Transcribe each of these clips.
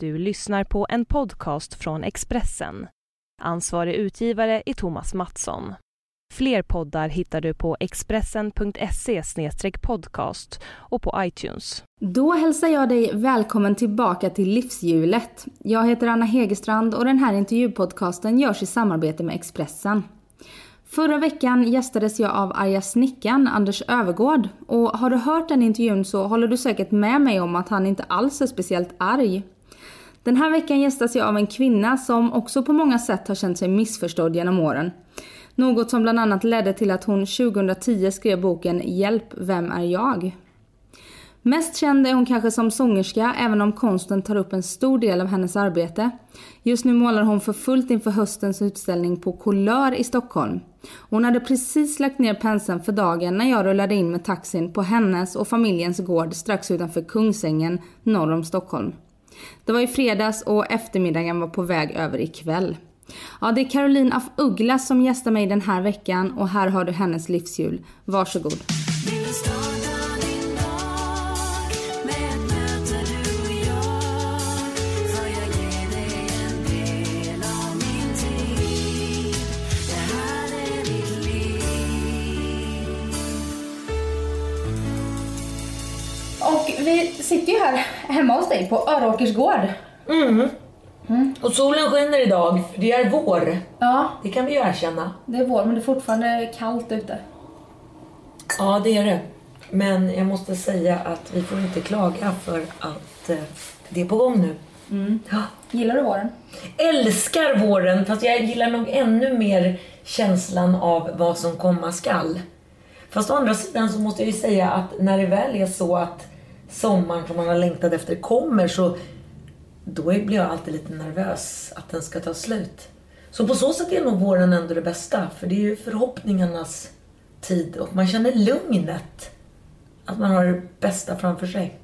Du lyssnar på en podcast från Expressen. Ansvarig utgivare är Thomas Mattsson. Fler poddar hittar du på expressen.se podcast och på iTunes. Då hälsar jag dig välkommen tillbaka till Livshjulet. Jag heter Anna Hegerstrand och den här intervjupodcasten görs i samarbete med Expressen. Förra veckan gästades jag av arga snickaren Anders Övergård och har du hört den intervjun så håller du säkert med mig om att han inte alls är speciellt arg. Den här veckan gästas jag av en kvinna som också på många sätt har känt sig missförstådd genom åren. Något som bland annat ledde till att hon 2010 skrev boken Hjälp, vem är jag? Mest känd är hon kanske som sångerska, även om konsten tar upp en stor del av hennes arbete. Just nu målar hon för fullt inför höstens utställning på Kolör i Stockholm. Hon hade precis lagt ner penseln för dagen när jag rullade in med taxin på hennes och familjens gård strax utanför Kungsängen norr om Stockholm. Det var i fredags och eftermiddagen var på väg över ikväll. Ja, det är Caroline af Ugglas som gästar mig den här veckan och här har du hennes livshjul. Varsågod. Här hemma hos dig på Öråkers gård. Mm. Och solen skiner idag, för det är vår. Ja, Det kan vi ju erkänna. det är vår men det är fortfarande kallt ute. Ja, det är det. Men jag måste säga att vi får inte klaga för att eh, det är på gång nu. Ja. Gillar du våren? Älskar våren, fast jag gillar nog ännu mer känslan av vad som komma skall. Fast å andra sidan så måste jag ju säga att när det väl är så att sommaren som man har längtat efter kommer så då blir jag alltid lite nervös att den ska ta slut. Så på så sätt är nog våren ändå det bästa, för det är ju förhoppningarnas tid och man känner lugnet. Att man har det bästa framför sig.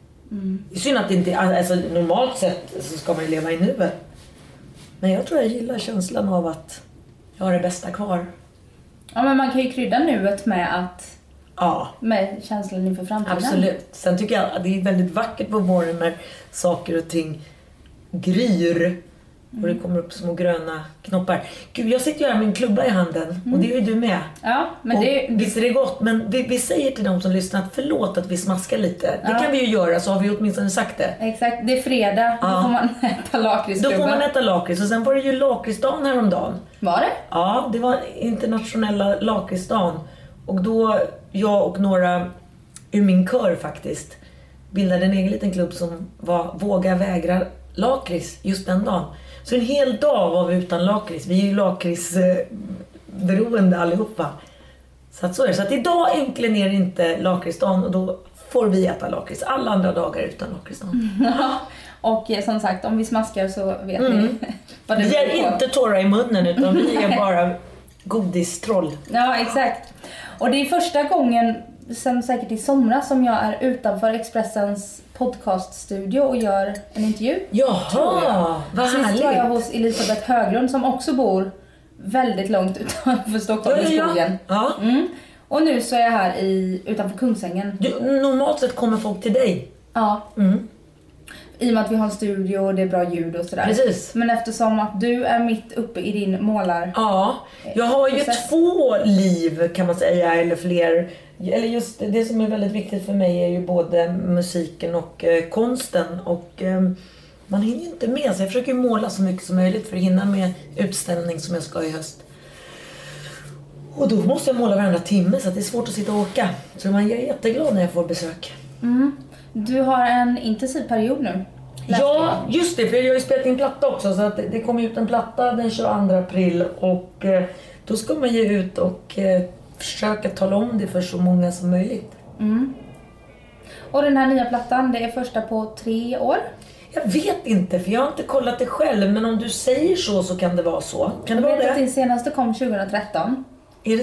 Det är synd att det inte, alltså normalt sett så ska man ju leva i nuet. Men jag tror jag gillar känslan av att jag har det bästa kvar. Ja men man kan ju krydda nuet med att Ja, med känslan inför framtiden. absolut. Sen tycker jag att det är väldigt vackert på våren när saker och ting gryr. Och det kommer upp små gröna knoppar. Gud, jag sitter ju här med en klubba i handen. Och det är ju du med. Ja, men och det, Visst är det gott, men vi, vi säger till de som lyssnar att förlåt att vi smaskar lite. Det Ja. kan vi ju göra, så har vi åtminstone sagt det. Exakt, det är fredag. Då Ja. får man äta Då lakritsklubba. får man äta lakrits och sen var det ju lakritsdagen häromdagen. Var det? Ja, det var internationella lakritsdagen. Och då, jag och några ur min kör faktiskt, bildade en egen liten klubb som var Våga vägra lakrits just den dagen. Så en hel dag var vi utan lakrits. Vi är ju lakritsberoende allihopa. Så att så är det. Så att idag äntligen är det inte lakritsdagen och då får vi äta lakrits. Alla andra dagar utan lakritsdagen. Ja. Och eh, som sagt, om vi smaskar så vet ni vad det Vi är på. inte torra i munnen utan vi är bara godistroll. Ja, exakt. Och det är första gången sen säkert i somras som jag är utanför Expressens podcaststudio och gör en intervju. tror jag. Jaha, vad Sist var jag hos Elisabeth Höglund som också bor väldigt långt utanför Stockholm i skogen. Ja. Mm. Och nu så är jag här i, utanför Kungsängen. Du, normalt sett kommer folk till dig. Ja, Mm. I och med att vi har en studio och det är bra ljud och sådär. Precis. Men eftersom att du är mitt uppe i din målar... Ja, jag har ju Process. två liv kan man säga, eller fler. Eller just det, som är väldigt viktigt för mig är ju både musiken och eh, konsten. Och eh, man hinner ju inte med, så jag försöker ju måla så mycket som möjligt för att hinna med utställning som jag ska i höst. Och då måste jag måla varenda timme så det är svårt att sitta och åka. Så man är jätteglad när jag får besök. Mm. Du har en intensiv period nu. Ja, just det. För jag har ju spelat in platta också. Så att det- det kom ut en platta den 22 april. Och eh, då ska man ju ut och eh, försöka tala om det för så många som möjligt. Mm. Och den här nya plattan, det är första på tre år. Jag vet inte, för jag har inte kollat det själv. Men om du säger så så kan det vara så. Kan det Jag vara vet att det? din senaste kom 2013. Är det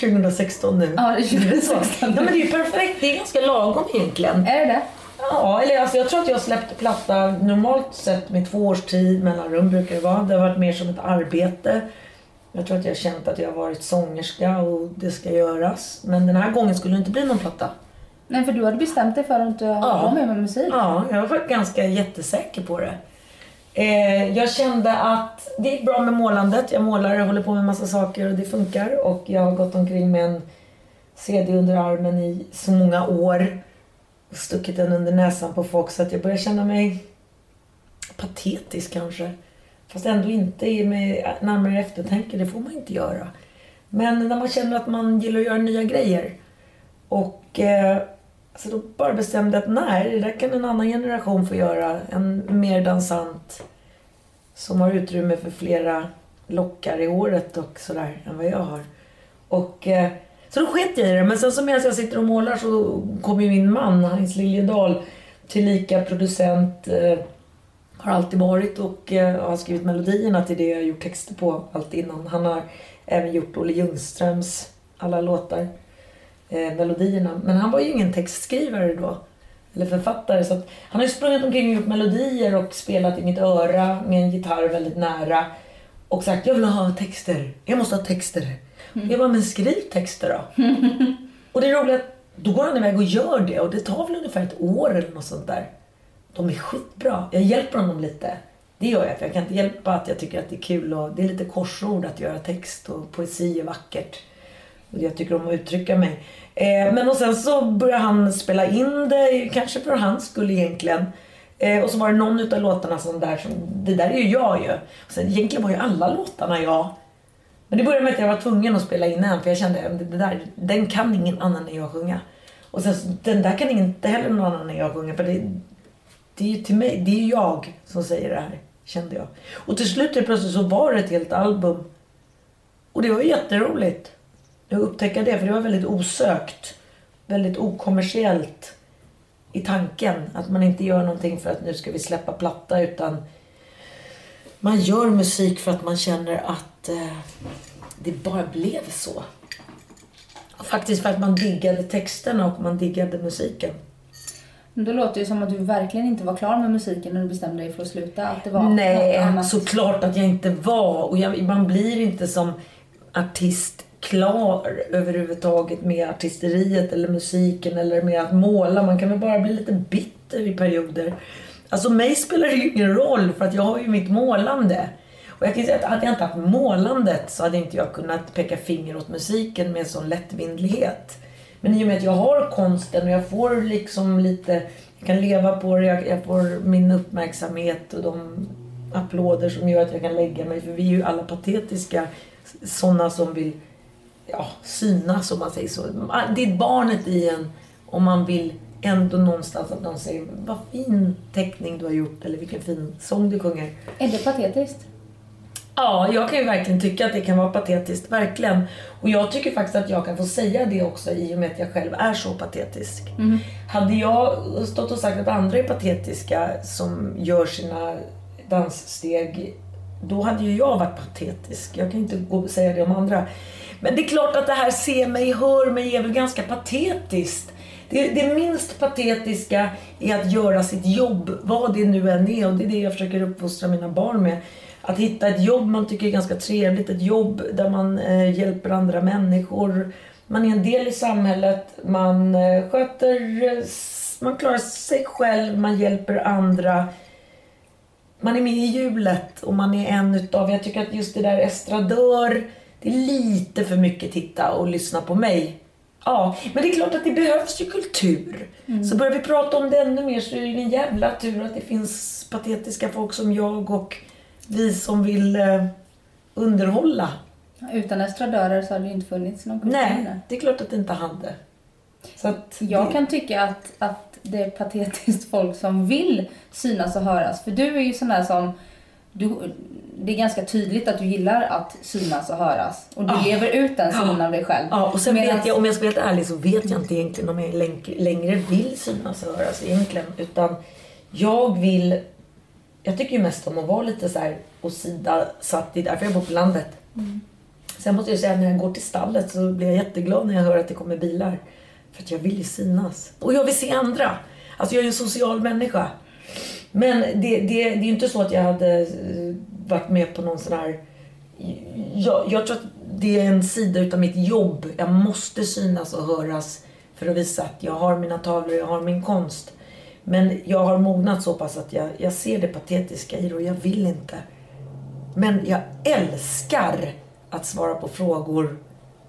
2016 nu? Ja, det är så? 2016 Ja, men det är ju perfekt. Det är ganska lagom egentligen. Är det det? Ja, eller alltså jag tror att jag släppte platta normalt sett med två års tid mellanrum brukar det vara. Det har varit mer som ett arbete. Jag tror att jag har känt att jag har varit sångerska och det ska göras. Men den här gången skulle det inte bli någon platta. Nej, för du hade bestämt dig för att inte hålla på mer med musik. Ja, jag var ganska jättesäker på det. Eh, jag kände att det gick bra med målandet. Jag målar och håller på med massa saker och det funkar. Och jag har gått omkring med en CD under armen i så många år. Och stuckit den under näsan på folk så att jag börjar känna mig patetisk kanske. Fast ändå inte med närmare eftertanke, det får man inte göra. Men när man känner att man gillar att göra nya grejer. Och eh, så då bara bestämde jag att nej, det där kan en annan generation få göra. En mer dansant som har utrymme för flera lockar i året och sådär än vad jag har. Och, eh, så då sket jag i det. Men sen så medan jag sitter och målar så kommer ju min man, Hans Liljedahl, tillika producent, eh, har alltid varit och eh, har skrivit melodierna till det jag har gjort texter på allt innan. Han har även gjort Olle Ljungströms alla låtar, eh, melodierna. Men han var ju ingen textskrivare då, eller författare. Så han har ju sprungit omkring och gjort melodier och spelat i mitt öra med en gitarr väldigt nära. Och sagt, jag vill ha texter. Jag måste ha texter. Mm. Jag bara, men skriv texter då. och det är roligt att då går han iväg och gör det och det tar väl ungefär ett år eller något sånt där. De är skitbra. Jag hjälper honom lite. Det gör jag, för jag kan inte hjälpa att jag tycker att det är kul och det är lite korsord att göra text och poesi är vackert. Och jag tycker om att uttrycka mig. Eh, men och sen så började han spela in det, kanske för hans skull egentligen. Eh, och så var det någon utav låtarna som där som, det där är ju jag ju. Och sen, egentligen var ju alla låtarna jag. Men det började med att jag var tvungen att spela in en för jag kände att det där, den kan ingen annan än jag sjunga. Och sen den där kan inte heller någon annan än jag sjunga för det, det är ju till mig, det är jag som säger det här, kände jag. Och till slut plötsligt så var det ett helt album. Och det var jätteroligt att upptäcka det, för det var väldigt osökt. Väldigt okommersiellt i tanken. Att man inte gör någonting för att nu ska vi släppa platta, utan man gör musik för att man känner att eh, det bara blev så. Faktiskt för att man diggade texterna och man diggade musiken. Men då låter det som att du verkligen inte var klar med musiken när du bestämde dig för att sluta. Att det var Nej, såklart att jag inte var. Och jag, man blir inte som artist klar överhuvudtaget med artisteriet eller musiken eller med att måla. Man kan väl bara bli lite bitter i perioder. Alltså mig spelar det ju ingen roll för att jag har ju mitt målande. Och jag kan säga att hade jag inte haft målandet så hade inte jag kunnat peka finger åt musiken med sån lättvindlighet. Men i och med att jag har konsten och jag får liksom lite, jag kan leva på det, jag, jag får min uppmärksamhet och de applåder som gör att jag kan lägga mig. För vi är ju alla patetiska, sådana som vill ja, synas om man säger så. Det är barnet i en om man vill ändå någonstans att någon säger vad fin teckning du har gjort eller vilken fin sång du sjunger. Är det patetiskt? Ja, jag kan ju verkligen tycka att det kan vara patetiskt, verkligen. Och jag tycker faktiskt att jag kan få säga det också i och med att jag själv är så patetisk. Mm. Hade jag stått och sagt att andra är patetiska som gör sina danssteg, då hade ju jag varit patetisk. Jag kan inte gå och säga det om andra. Men det är klart att det här se mig, hör mig är väl ganska patetiskt. Det, det minst patetiska är att göra sitt jobb, vad det nu än är. Och det är det jag försöker uppfostra mina barn med att hitta ett jobb man tycker är ganska trevligt, ett jobb där man eh, hjälper andra människor. Man är en del i samhället, man eh, sköter, man klarar sig själv, man hjälper andra. Man är med i hjulet och man är en utav, jag tycker att just det där estradör, det är lite för mycket titta och lyssna på mig. Ja, men det är klart att det behövs ju kultur. Mm. Så börjar vi prata om det ännu mer så är det en jävla tur att det finns patetiska folk som jag och vi som vill eh, underhålla. Utan estradörer så hade det inte funnits någon kultur. Nej, det är klart att det inte hade. Så jag det... kan tycka att, att det är patetiskt folk som vill synas och höras. För du är ju sån där som... Du, det är ganska tydligt att du gillar att synas och höras. Och du oh. lever ut den sidan oh. av dig själv. Ja, och sen Medan... vet jag, om jag ska vara helt ärlig så vet jag inte egentligen om jag längre vill synas och höras egentligen. Utan jag vill jag tycker ju mest om att vara lite så här åsidosatt. Det är därför jag bor på landet. Mm. Sen måste jag säga att när jag går till stallet så blir jag jätteglad när jag hör att det kommer bilar. För att jag vill ju synas. Och jag vill se andra. Alltså jag är en social människa. Men det, det, det är ju inte så att jag hade eh, varit med på någon sån här... Jag, jag tror att det är en sida utav mitt jobb. Jag måste synas och höras för att visa att jag har mina tavlor, jag har min konst. Men jag har mognat så pass att jag, jag ser det patetiska i det och jag vill inte. Men jag älskar att svara på frågor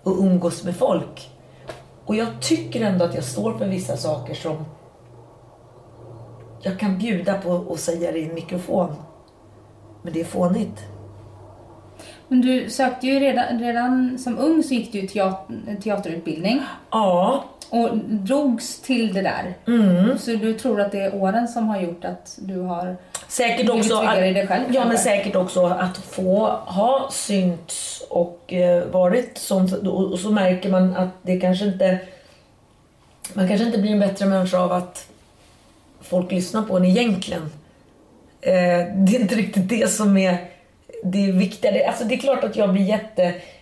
och umgås med folk. Och jag tycker ändå att jag står för vissa saker som jag kan bjuda på och säga det i en mikrofon. Men det är fånigt. Men du sökte ju redan, redan som ung så gick du teater, teaterutbildning. Ja. Och drogs till det där. Mm. Så du tror att det är åren som har gjort att du har Säkert också, tryggare i att, dig själv? ja, men säkert också att få ha synts och eh, varit sånt. Och, och så märker man att det kanske inte... Man kanske inte blir en bättre människa av att folk lyssnar på en egentligen. Eh, det är inte riktigt det som är det viktiga. Det, alltså det är klart att jag blir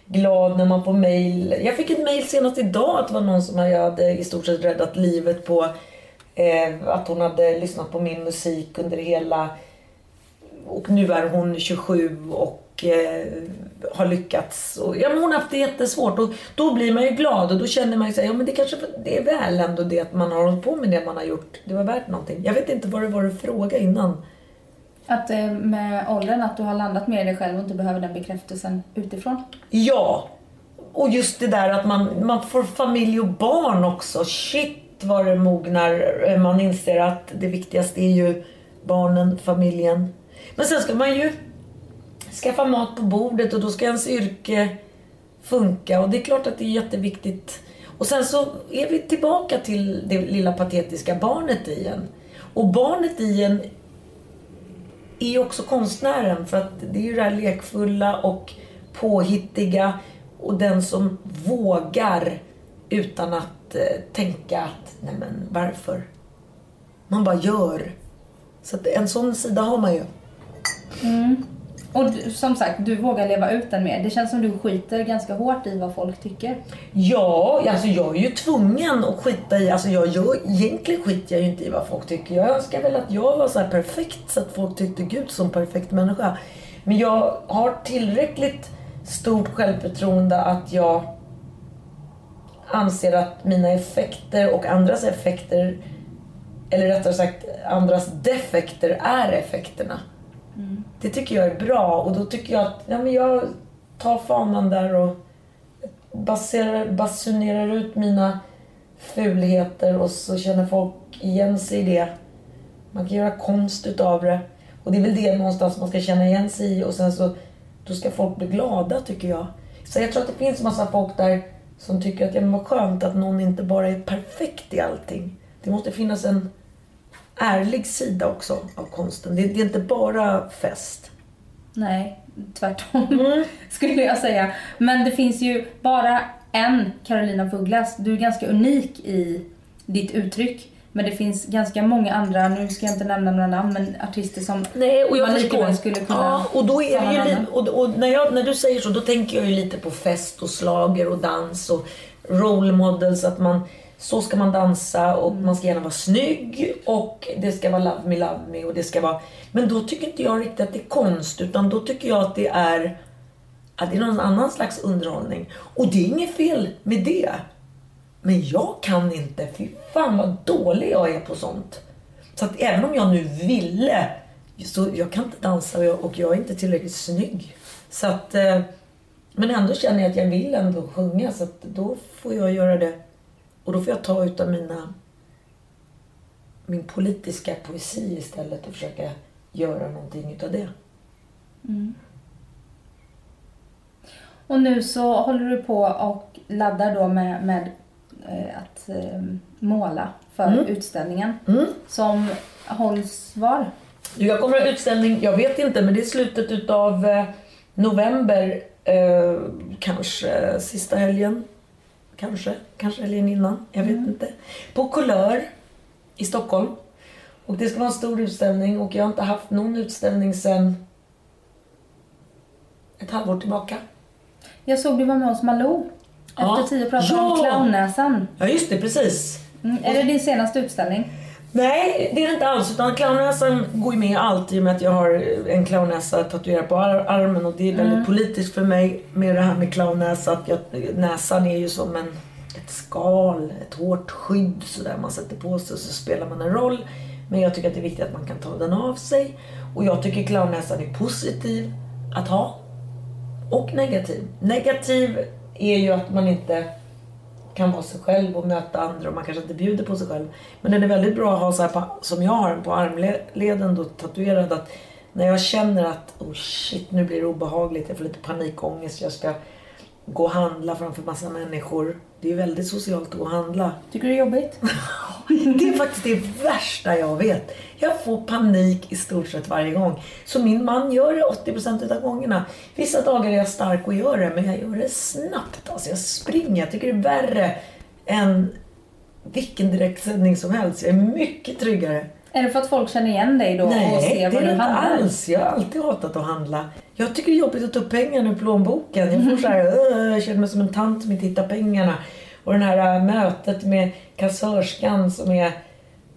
glad när man får mail. Jag fick ett mail senast idag att det var någon som jag hade i stort sett räddat livet på. Eh, att hon hade lyssnat på min musik under hela... Och nu är hon 27 och eh, har lyckats. Och, ja, men hon har haft det jättesvårt och då blir man ju glad och då känner man ju såhär, ja men det kanske det är väl ändå det att man har hållit på med det man har gjort. Det var värt någonting. Jag vet inte vad det var du frågade innan. Att eh, med åldern att du har landat mer i dig själv och inte behöver den bekräftelsen utifrån. Ja! Och just det där att man, man får familj och barn också. Shit vad det mognar. Eh, man inser att det viktigaste är ju barnen, familjen. Men sen ska man ju skaffa mat på bordet och då ska ens yrke funka. Och det är klart att det är jätteviktigt. Och sen så är vi tillbaka till det lilla patetiska barnet i en. Och barnet i en är ju också konstnären för att det är ju det här lekfulla och påhittiga och den som vågar utan att eh, tänka att nej men varför? Man bara gör. Så att en sån sida har man ju. Mm. Och du, som sagt, du vågar leva ut den mer. Det känns som du skiter ganska hårt i vad folk tycker. Ja, alltså jag är ju tvungen att skita i, alltså jag jag, egentligen skiter jag ju inte i vad folk tycker. Jag önskar väl att jag var så här perfekt så att folk tyckte Gud som perfekt människa. Men jag har tillräckligt stort självförtroende att jag anser att mina effekter och andras effekter, eller rättare sagt andras defekter är effekterna. Mm. Det tycker jag är bra och då tycker jag att ja, men jag tar fanan där och baserar, basunerar ut mina fulheter och så känner folk igen sig i det. Man kan göra konst utav det. Och det är väl det någonstans man ska känna igen sig i och sen så då ska folk bli glada tycker jag. Så jag tror att det finns massa folk där som tycker att ja, men vad skönt att någon inte bara är perfekt i allting. Det måste finnas en ärlig sida också av konsten. Det, det är inte bara fest. Nej, tvärtom skulle jag säga. Men det finns ju bara en Carolina af Ugglas. Du är ganska unik i ditt uttryck. Men det finns ganska många andra, nu ska jag inte nämna några namn, men artister som Nej, och jag man lika väl skulle kunna ja, och då är det ju och, och när, jag, när du säger så, då tänker jag ju lite på fest och slager och dans och role models. Att man, så ska man dansa och Mm. man ska gärna vara snygg och det ska vara love me, love me och det ska vara... Men då tycker inte jag riktigt att det är konst utan då tycker jag att det är, att det är någon annan slags underhållning. Och det är inget fel med det. Men jag kan inte. Fy fan vad dålig jag är på sånt. Så att även om jag nu ville, så jag kan inte dansa och jag, och jag är inte tillräckligt snygg. Så att, eh, men ändå känner jag att jag vill ändå sjunga så att då får jag göra det. Och då får jag ta utav mina, min politiska poesi istället och försöka göra någonting utav det. Och nu så håller du på och laddar då med, med eh, att eh, måla för utställningen. Mm. Som hålls var? Jag kommer ha utställning, jag vet inte, men det är slutet utav eh, november. Eh, kanske sista helgen. Kanske, kanske helgen innan. Jag vet inte. På Colör i Stockholm. Och det ska vara en stor utställning och jag har inte haft någon utställning sedan ett halvår tillbaka. Jag såg du var med hos Malou. Ja. Efter tio pratade om Ja! clownnäsan. Ja, just det, precis. Mm. Är det din senaste utställning? Nej, det är det inte alls. Utan clownnäsan går ju med alltid i och med att jag har en clownnäsa tatuerad på ar- armen och det är väldigt politiskt för mig med det här med clownnäsa. Att jag, näsan är ju som en, ett skal, ett hårt skydd sådär man sätter på sig och så spelar man en roll. Men jag tycker att det är viktigt att man kan ta den av sig. Och jag tycker clownnäsan är positiv att ha. Och negativ. Negativ är ju att man inte kan vara sig själv och möta andra och man kanske inte bjuder på sig själv. Men den är väldigt bra att ha så här på, som jag har den på armleden då tatuerad att när jag känner att oh shit nu blir det obehagligt, jag får lite panikångest, jag ska gå och handla framför massa människor. Det är väldigt socialt att gå och handla. Tycker du det är jobbigt? det är faktiskt det värsta jag vet. Jag får panik i stort sett varje gång. Så min man gör det 80% av gångerna. Vissa dagar är jag stark och gör det, men jag gör det snabbt. Alltså jag springer. Jag tycker det är värre än vilken direktsändning som helst. Jag är mycket tryggare. Är det för att folk känner igen dig då Nej, och ser vad det är du inte handlar? alls. Jag har alltid hatat att handla. Jag tycker det är jobbigt att ta upp pengarna ur plånboken. Jag får så här, jag känner mig som en tant som inte hittar pengarna. Och det här äh, mötet med kassörskan som är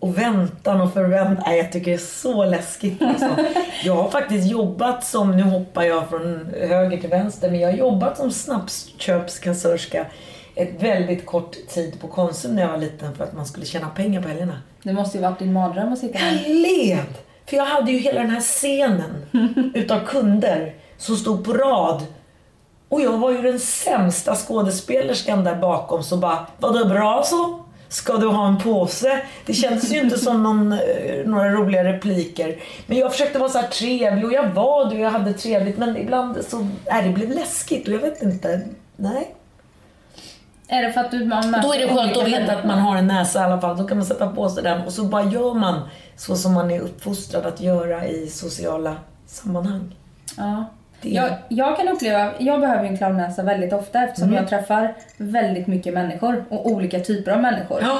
och väntan och förväntan. Nej, jag tycker det är så läskigt. Alltså. Jag har faktiskt jobbat som, nu hoppar jag från höger till vänster, men jag har jobbat som snabbköpskassörska ett väldigt kort tid på Konsum när jag var liten för att man skulle tjäna pengar på helgerna. Det måste ju varit din mardröm att sitta Jag där. led! För jag hade ju hela den här scenen utav kunder som stod på rad. Och jag var ju den sämsta skådespelerskan där bakom som bara, var det bra så? Ska du ha en påse? Det kändes ju inte som någon, eh, några roliga repliker. Men jag försökte vara så här trevlig och jag var det och jag hade trevligt. Men ibland så, nej, det blev läskigt och jag vet inte. Nej. Är det för att du man Då är det skönt att veta att man har en näsa i alla fall. Då kan man sätta på sig den och så bara gör man så som man är uppfostrad att göra i sociala sammanhang. Ja. Det Jag, jag kan uppleva, jag behöver en clownnäsa väldigt ofta eftersom Mm. jag träffar väldigt mycket människor och olika typer av människor. Ja.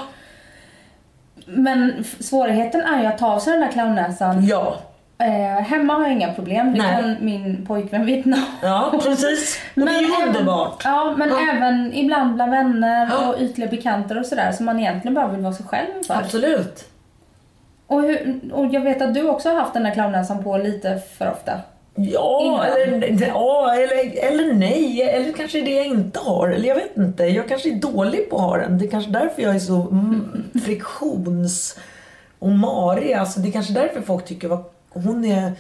Men svårigheten är ju att ta av sig den där clownnäsan. Ja. Eh, hemma har jag inga problem, det Nej. kan min pojkvän vittna. Ja, precis. Och det är ju underbart. Ja, men Ja. även ibland bland vänner och ytliga bekanter och sådär som man egentligen bara vill vara sig själv för. Absolut. Och, hur, och jag vet att du också har haft den där clownnäsan på lite för ofta. Ja, eller, ja eller, eller nej. Eller kanske det jag inte har. Eller jag vet inte. Jag kanske är dålig på att ha den. Det är kanske därför jag är så mm, friktions och marig. Alltså, det är kanske därför folk tycker att hon är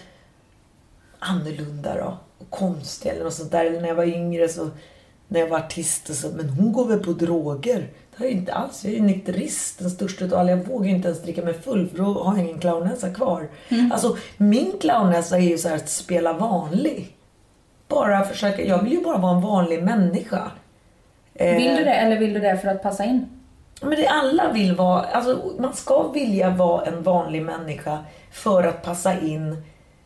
annorlunda då. Och konstig eller något sånt där. Eller när jag var yngre så när jag var artist och så, men hon går väl på droger. Det har jag inte alls. Jag är ju nykterist, den största utav alla. Jag vågar ju inte ens dricka mig full för då har jag ingen clownnäsa kvar. Alltså min clownnäsa är ju så att spela vanlig. Bara försöka, jag vill ju bara vara en vanlig människa. Eh, Vill du det eller vill du det för att passa in? Men det alla vill vara, alltså man ska vilja vara en vanlig människa för att passa in.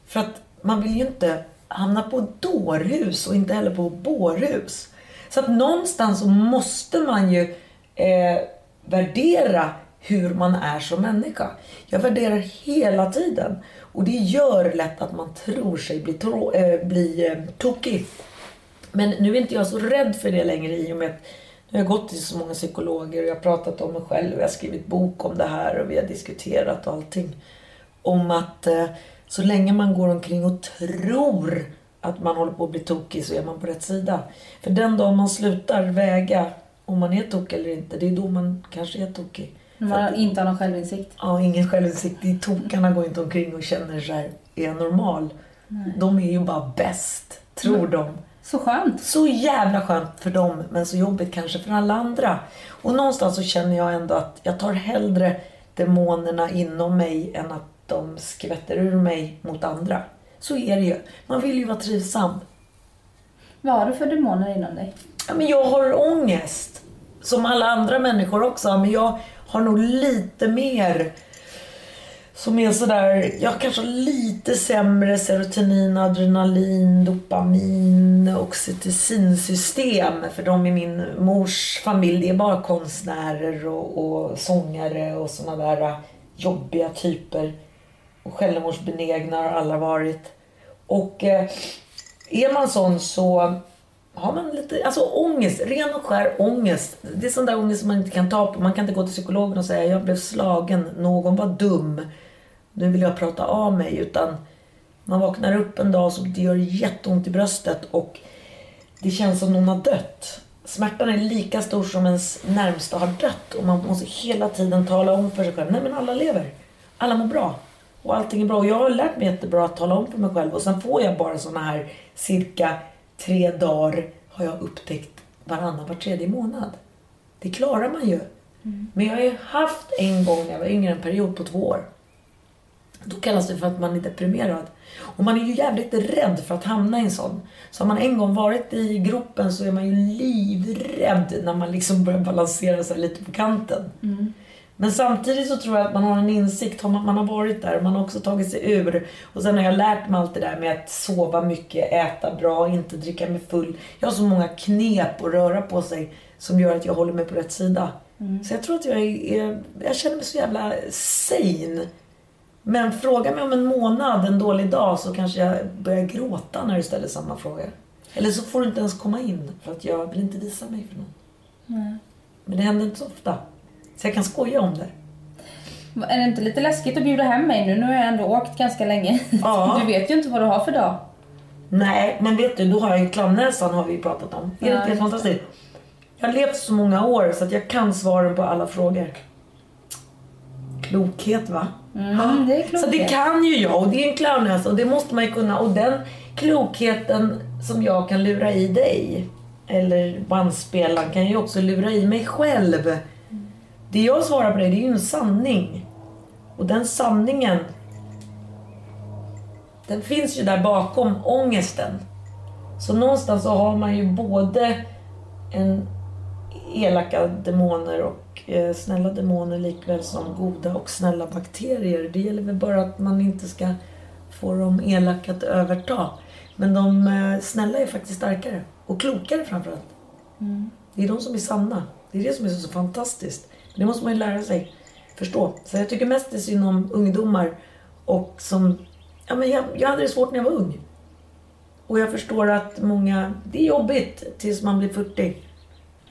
För att man vill ju inte hamna på dårhus och inte heller på bårhus. Så att någonstans så måste man ju eh, värdera hur man är som människa. Jag värderar hela tiden. Och det gör lätt att man tror sig bli, tro, eh, bli eh, tokig. Men nu är inte jag så rädd för det längre i och med att nu har jag gått till så många psykologer och jag har pratat om mig själv och jag har skrivit bok om det här och vi har diskuterat och allting. Om att eh, så länge man går omkring och tror att man håller på att bli tokig så är man på rätt sida. För den dag man slutar väga om man är tokig eller inte, det är då man kanske är tokig. För att- man inte har någon självinsikt. Ja, ingen självinsikt. De tokarna går inte omkring och känner här, är jag normal? De är ju bara bäst, tror de. Så skönt. Så jävla skönt för dem, men så jobbigt kanske för alla andra. Och någonstans så känner jag ändå att jag tar hellre demonerna inom mig än att de skvätter ur mig mot andra. Så är det ju. Man vill ju vara trivsam. Vad har du för demoner inom dig? Ja, men jag har ångest. Som alla andra människor också. Men jag har nog lite mer som är sådär, jag kanske har lite sämre serotonin, adrenalin, dopamin, oxytocinsystem. För de i min mors familj, det är bara konstnärer och, och sångare och sådana där äh, jobbiga typer. Och självmordsbenägna har alla varit. Och eh, är man sån så har man lite, alltså ångest, ren och skär ångest. Det är sån där ångest som man inte kan ta på. Man kan inte gå till psykologen och säga jag blev slagen, någon var dum. Nu vill jag prata av mig. Utan man vaknar upp en dag så det gör jätteont i bröstet och det känns som någon har dött. Smärtan är lika stor som ens närmsta har dött och man måste hela tiden tala om för sig själv, nej men alla lever. alla mår bra. Och allting är bra. Och jag har lärt mig jättebra att tala om för mig själv. Och sen får jag bara såna här cirka tre dagar har jag upptäckt varannan, var tredje månad. Det klarar man ju. Men jag har ju haft en gång när jag var yngre en period på två år. Då kallas det för att man är deprimerad. Och man är ju jävligt rädd för att hamna i en sån. Så har man en gång varit i gropen så är man ju livrädd när man liksom börjar balansera sig lite på kanten. Men samtidigt så tror jag att man har en insikt, har man, man har varit där, man har också tagit sig ur. Och sen har jag lärt mig allt det där med att sova mycket, äta bra, inte dricka mig full. Jag har så många knep att röra på sig som gör att jag håller mig på rätt sida. Så jag tror att jag är, är, jag känner mig så jävla sane. Men fråga mig om en månad, en dålig dag, så kanske jag börjar gråta när du ställer samma fråga. Eller så får du inte ens komma in, för att jag vill inte visa mig för någon. Men det händer inte så ofta. Så jag kan skoja om det. Är det inte lite läskigt att bjuda hem mig nu? Nu har jag ändå åkt ganska länge. Ja. Du vet ju inte vad du har för dag. Nej, men vet du, då har jag ju clownnäsan har vi pratat om. Det är Ja, inte just fantastiskt? Jag har levt så många år så att jag kan svaren på alla frågor. Klokhet va? Mm, det är Så det kan ju jag och det är en clownnäsa och det måste man ju kunna. Och den klokheten som jag kan lura i dig, eller bandspelaren, kan ju också lura i mig själv. Det jag svarar på dig, det är ju en sanning. Och den sanningen, den finns ju där bakom ångesten. Så någonstans så har man ju både en elaka demoner och eh, snälla demoner likväl som goda och snälla bakterier. Det gäller väl bara att man inte ska få de elaka att överta. Men de eh, snälla är faktiskt starkare. Och klokare framförallt. Det är de som är sanna. Det är det som är så, så fantastiskt. Det måste man ju lära sig förstå. Så jag tycker mest det är synd om ungdomar och som... Ja, men jag, jag hade det svårt när jag var ung. Och jag förstår att många... Det är jobbigt tills man blir 40.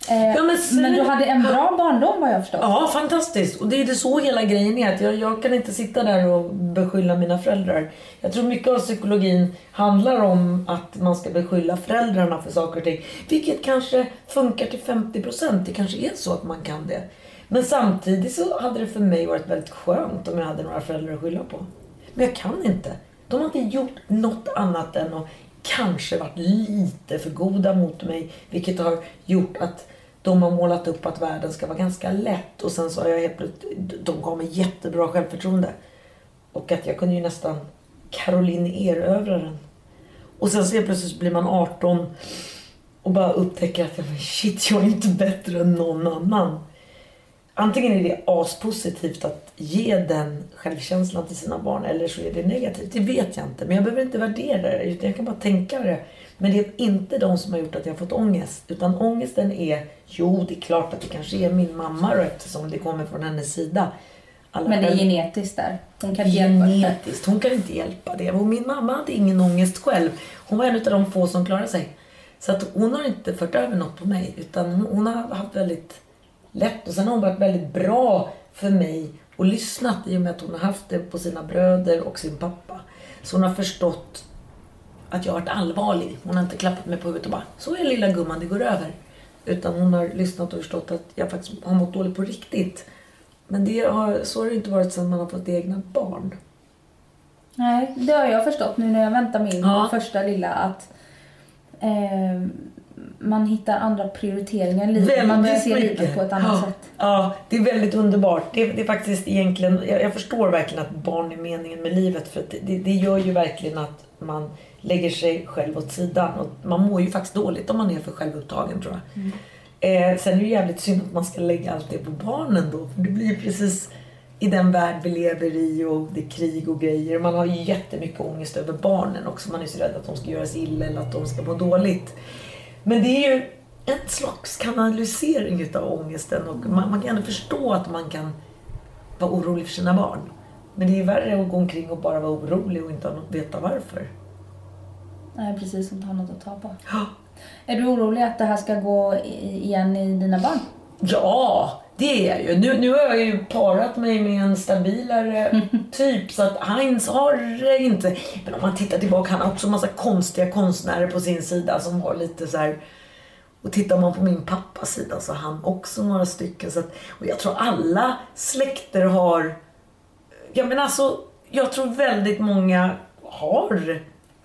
Eh, Ja, men men, sen- du hade en bra barndom vad jag förstår. Ja, fantastiskt. Och det är det så hela grejen är. Att jag, jag kan inte sitta där och beskylla mina föräldrar. Jag tror mycket av psykologin handlar om att man ska beskylla föräldrarna för saker och ting. Vilket kanske funkar till 50%. Det kanske är så att man kan det. Men samtidigt så hade det för mig varit väldigt skönt om jag hade några föräldrar att skylla på. Men jag kan inte. De har inte gjort något annat än att kanske varit lite för goda mot mig. Vilket har gjort att de har målat upp att världen ska vara ganska lätt. Och sen så har jag helt plötsligt, de gav mig jättebra självförtroende. Och att jag kunde ju nästan Caroline erövra den. Och sen så helt plötsligt blir man 18 och bara upptäcker att men shit, jag är inte bättre än någon annan. Antingen är det aspositivt att ge den självkänslan till sina barn eller så är det negativt. Det vet jag inte. Men jag behöver inte värdera det jag kan bara tänka det. Men det är inte de som har gjort att jag har fått ångest. Utan ångesten är, jo det är klart att det kanske är min mamma då eftersom det kommer från hennes sida. Alla Men det är genetiskt där. Hon kan inte. Genetiskt. Hon kan inte hjälpa det. Och min mamma hade ingen ångest själv. Hon var en av de få som klarade sig. Så att hon har inte fört över något på mig. Utan hon, hon har haft väldigt lätt. Och sen har hon varit väldigt bra för mig och lyssnat i och med att hon har haft det på sina bröder och sin pappa. Så hon har förstått att jag har varit allvarlig. Hon har inte klappat mig på huvudet och bara så är lilla gumman, det går över. Utan hon har lyssnat och förstått att jag faktiskt har mått dåligt på riktigt. Men det har, så har det inte varit sedan man har fått egna barn. Nej, det har jag förstått nu när jag väntar min Ja. första lilla att eh, man hittar andra prioriteringar i livet. man börjar se livet på ett annat ja. sätt. Ja, det är väldigt underbart. Det, det är faktiskt egentligen, jag, jag förstår verkligen att barn är meningen med livet. För det, det gör ju verkligen att man lägger sig själv åt sidan. Och man mår ju faktiskt dåligt om man är för självupptagen tror jag. Eh, sen är det jävligt synd att man ska lägga allt det på barnen då. För det blir ju precis i den värld vi lever i och det är krig och grejer. Man har ju jättemycket ångest över barnen också. Man är så rädd att de ska göra sig illa eller att de ska må dåligt. Men det är ju en slags kanalisering utav ångesten och man, man kan ändå förstå att man kan vara orolig för sina barn. Men det är ju värre att gå omkring och bara vara orolig och inte veta varför. Nej, precis. Inte ha något att ta på. Är du orolig att det här ska gå igen i dina barn? Ja, det är jag ju. Nu, nu har jag ju parat mig med en stabilare typ så att Heinz har inte. Men om man tittar tillbaka, han har också massa konstiga konstnärer på sin sida som har lite så här. Och tittar man på min pappas sida så har han också några stycken. Så att, och jag tror alla släkter har ja men alltså, jag tror väldigt många har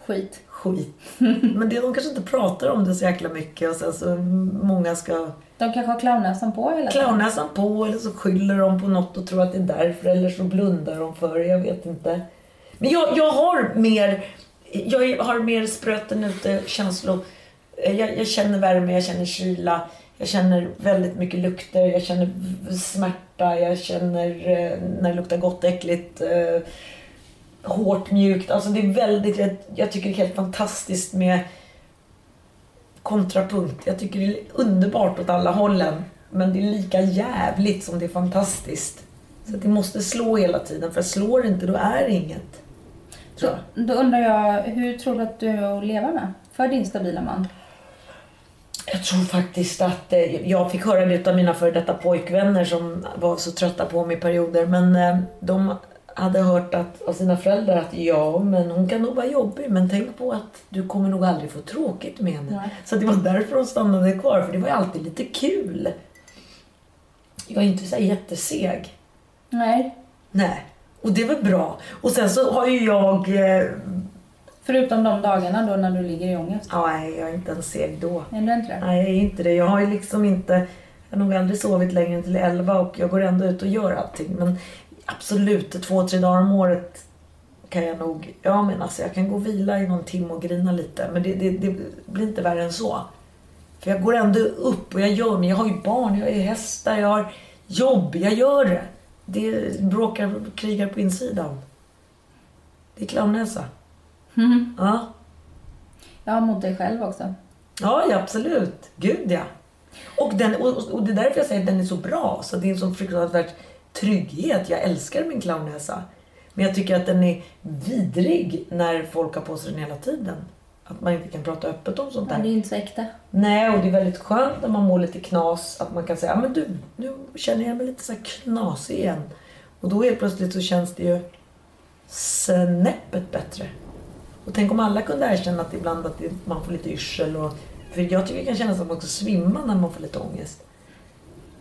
Skit. Skit. Men det, de kanske inte pratar om det så jäkla mycket och sen så många ska De kanske har clownnäsan på hela tiden. clownnäsan på eller så skyller de på något och tror att det är därför eller så blundar de för det, jag vet inte. Men jag, jag har mer, jag har mer spröten ute känslor. Jag, jag känner värme, jag känner kyla, jag känner väldigt mycket lukter, jag känner smärta, jag känner eh, när det luktar gott, äckligt, eh, hårt, mjukt. Alltså det är väldigt, jag, jag tycker det är helt fantastiskt med kontrapunkt. Jag tycker det är underbart åt alla hållen. Men det är lika jävligt som det är fantastiskt. Så det måste slå hela tiden, för slår det inte då är det inget. Tror jag. Då undrar jag, hur tror du att du är att leva med? För din stabila man. Jag tror faktiskt att eh, jag fick höra det av mina före detta pojkvänner som var så trötta på mig i perioder. Men eh, de hade hört att, av sina föräldrar att ja, men hon kan nog vara jobbig. Men tänk på att du kommer nog aldrig få tråkigt med henne. Nej. Så det var därför de stannade kvar, för det var ju alltid lite kul. Jag är inte så jätteseg. Nej. Nej. Och det väl bra. Och sen så har ju jag... Eh, Förutom de dagarna då när du ligger i ångest. nej, jag är inte ens seg då. Är du inte det? Nej, jag är inte det. Jag har ju liksom inte... Jag har nog aldrig sovit längre än till 11 och jag går ändå ut och gör allting. Men absolut, två, tre dagar om året kan jag nog... Ja, men alltså jag kan gå och vila i någon timme och grina lite. Men det, det, det blir inte värre än så. För jag går ändå upp och jag gör men Jag har ju barn, jag har ju hästar, jag har jobb. Jag gör det. Det bråkar, krigar på insidan. Det är clownnäsa. Mhm. Ja. Ja, mot dig själv också. Ja, ja, absolut. Gud ja. Och, den, och, och det är därför jag säger att den är så bra. Så det är en sån fruktansvärd trygghet. Jag älskar min clownnäsa. Men jag tycker att den är vidrig när folk har på sig den hela tiden. Att man inte kan prata öppet om sånt Men det där. är inte så äkta. Nej, och det är väldigt skönt när man mår lite knas. Att man kan säga, ja men du, nu känner jag mig lite så här knasig igen. Och då helt plötsligt så känns det ju snäppet bättre. Och tänk om alla kunde erkänna att ibland att det, man får lite yrsel. Och, för jag tycker det kan kännas som att man också svimmar när man får lite ångest.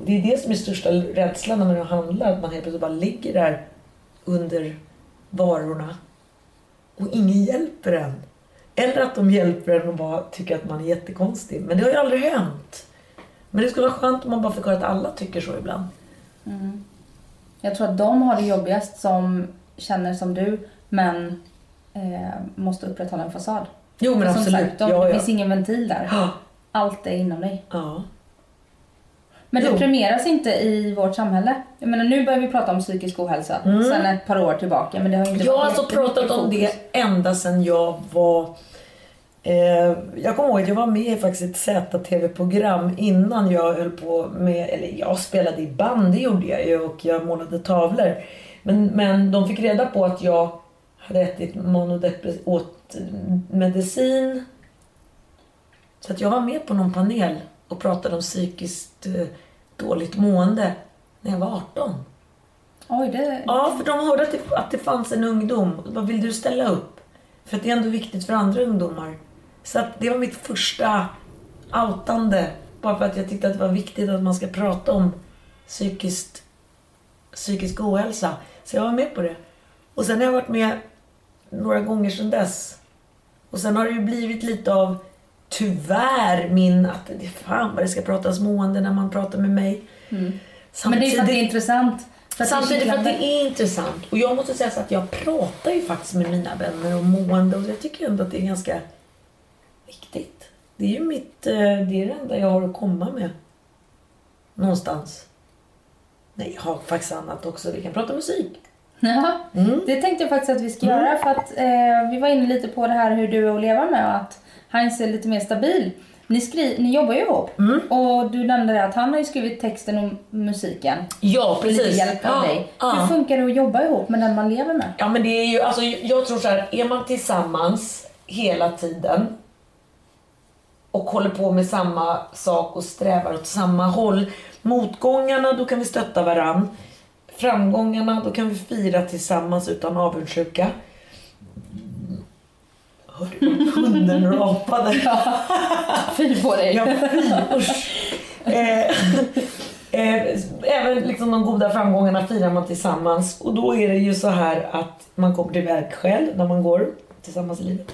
Det är det som är största rädslan när man handlar. Att man helt plötsligt bara ligger där under varorna och ingen hjälper en. Eller att de hjälper en och bara tycker att man är jättekonstig. Men det har ju aldrig hänt. Men det skulle vara skönt om man bara fick höra att alla tycker så ibland. Mm. Jag tror att de har det jobbigast som känner som du, men eh, måste upprätthålla en fasad. Jo men som absolut. sagt, de, ja, det ja. finns ingen ventil där. Allt är inom dig. ja. Men det Jo. premieras inte i vårt samhälle. Jag menar, nu börjar vi prata om psykisk ohälsa Mm. sen ett par år tillbaka. Men det har inte Jag har alltså pratat om det ända sedan jag var... Eh, jag kommer ihåg att jag var med i faktiskt ett ZTV-program innan jag höll på med... Eller jag spelade i band, det gjorde jag ju och jag målade tavlor. Men, men de fick reda på att jag hade ätit monodepress... åt medicin. Så att jag var med på någon panel och pratade om psykiskt eh, dåligt mående när jag var 18. Oj, det... Ja, för de hörde att det, att det fanns en ungdom. Och Vad vill du ställa upp? För det är ändå viktigt för andra ungdomar. Så det var mitt första outande. Bara för att jag tyckte att det var viktigt att man ska prata om psykiskt, psykisk ohälsa. Så jag var med på det. Och sen har jag varit med några gånger sedan dess. Och sen har det ju blivit lite av, tyvärr, min att det fan vad det ska pratas mående när man pratar med mig. Mm. Men det är att det är intressant. För Samtidigt för att det är intressant. Och jag måste säga så att jag pratar ju faktiskt med mina vänner om mående och jag tycker ändå att det är ganska viktigt. Det är ju mitt, eh, det är det enda jag har att komma med. Någonstans. Nej, jag har faktiskt annat också. Vi kan prata musik. Ja, Mm. det tänkte jag faktiskt att vi ska göra för att eh, vi var inne lite på det här hur du är att leva med och att Heinz är lite mer stabil. Ni, skri- ni jobbar ju ihop Mm. och du nämnde det att han har skrivit texten och musiken. Ja, precis. Lite hjälp av ja, dig. Ja. Hur funkar det att jobba ihop med den man lever med? Ja men det är ju, alltså jag tror så här, är man tillsammans hela tiden och håller på med samma sak och strävar åt samma håll. Motgångarna, då kan vi stötta varann. Framgångarna, då kan vi fira tillsammans utan avundsjuka. Hörde du hunden rapade? Fy på dig. Ja, fy, usch. Eh, Eh, även liksom de goda framgångarna firar man tillsammans. Och då är det ju så här att man kommer iväg själv när man går tillsammans i livet.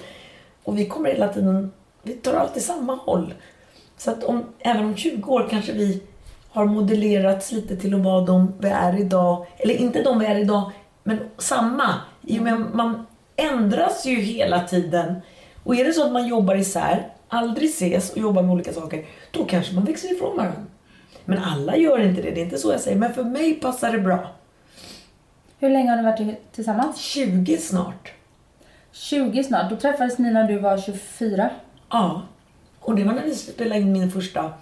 Och vi kommer hela tiden, vi tar alltid samma håll. Så att om, även om 20 år kanske vi har modellerats lite till att vara de vi är idag. Eller inte de vi är idag, men samma. I och med man ändras ju hela tiden. Och är det så att man jobbar isär, aldrig ses och jobbar med olika saker, då kanske man växer ifrån varandra. Men alla gör inte det, det är inte så jag säger. Men för mig passar det bra. Hur länge har ni varit tillsammans? 20 snart. 20 snart. Då träffades ni när du var 24. Ja. Och det var när vi spelade in min första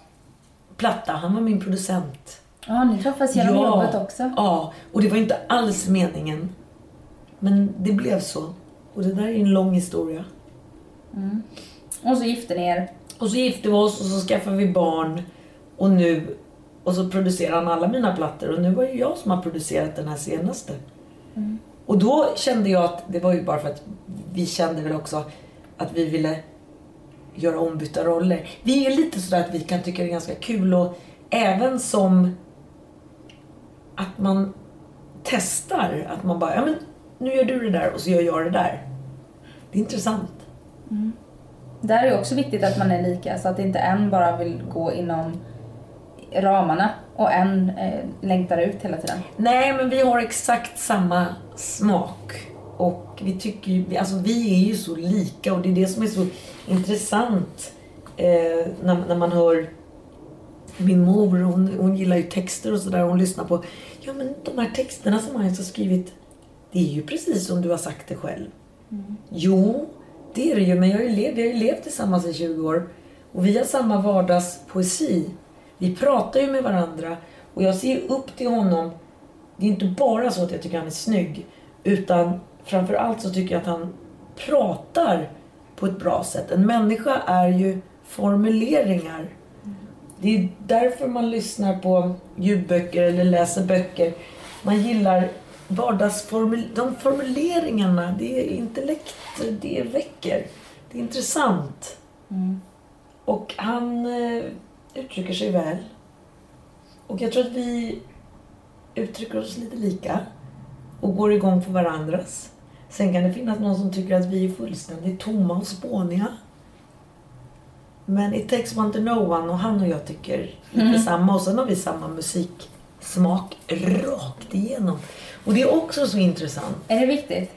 platta. Han var min producent. Ja, ni träffades genom ja, jobbet också. Ja, och det var inte alls meningen. Men det blev så. Och det där är en lång historia. Mm. Och så gifte ni er. Och så gifte vi oss och så skaffade vi barn. Och nu... Och så producerade han alla mina plattor. Och nu var det jag som har producerat den här senaste. Mm. Och då kände jag att det var ju bara för att vi kände väl också att vi ville göra ombytta roller. Vi är lite sådär att vi kan tycka det är ganska kul och även som att man testar. Att man bara, ja men nu gör du det där och så gör jag det där. Det är intressant. Mm. Där är det också viktigt att man är lika så att inte en bara vill gå inom ramarna och en eh, längtar ut hela tiden. Nej, men vi har exakt samma smak. Och vi tycker ju, alltså vi är ju så lika och det är det som är så intressant eh, när, när man hör min mor, hon, hon gillar ju texter och sådär. Hon lyssnar på, ja men de här texterna som Magnus har skrivit, det är ju precis som du har sagt det själv. Mm. Jo, det är det ju, men jag har ju levt, vi har ju levt tillsammans i 20 år. Och vi har samma vardagspoesi. Vi pratar ju med varandra och jag ser upp till honom. Det är inte bara så att jag tycker han är snygg, utan framför allt så tycker jag att han pratar på ett bra sätt. En människa är ju formuleringar. Det är därför man lyssnar på ljudböcker eller läser böcker. Man gillar vardagsformul de formuleringarna. Det är intellekt, det väcker. Det är intressant. Mm. Och han eh, uttrycker sig väl. Och jag tror att vi uttrycker oss lite lika och går igång på varandras. Sen kan det finnas någon som tycker att vi är fullständigt tomma och spåniga. Men it takes one to know one och han och jag tycker lite mm. samma. Och sen har vi samma musiksmak rakt igenom. Och det är också så intressant. Är det viktigt?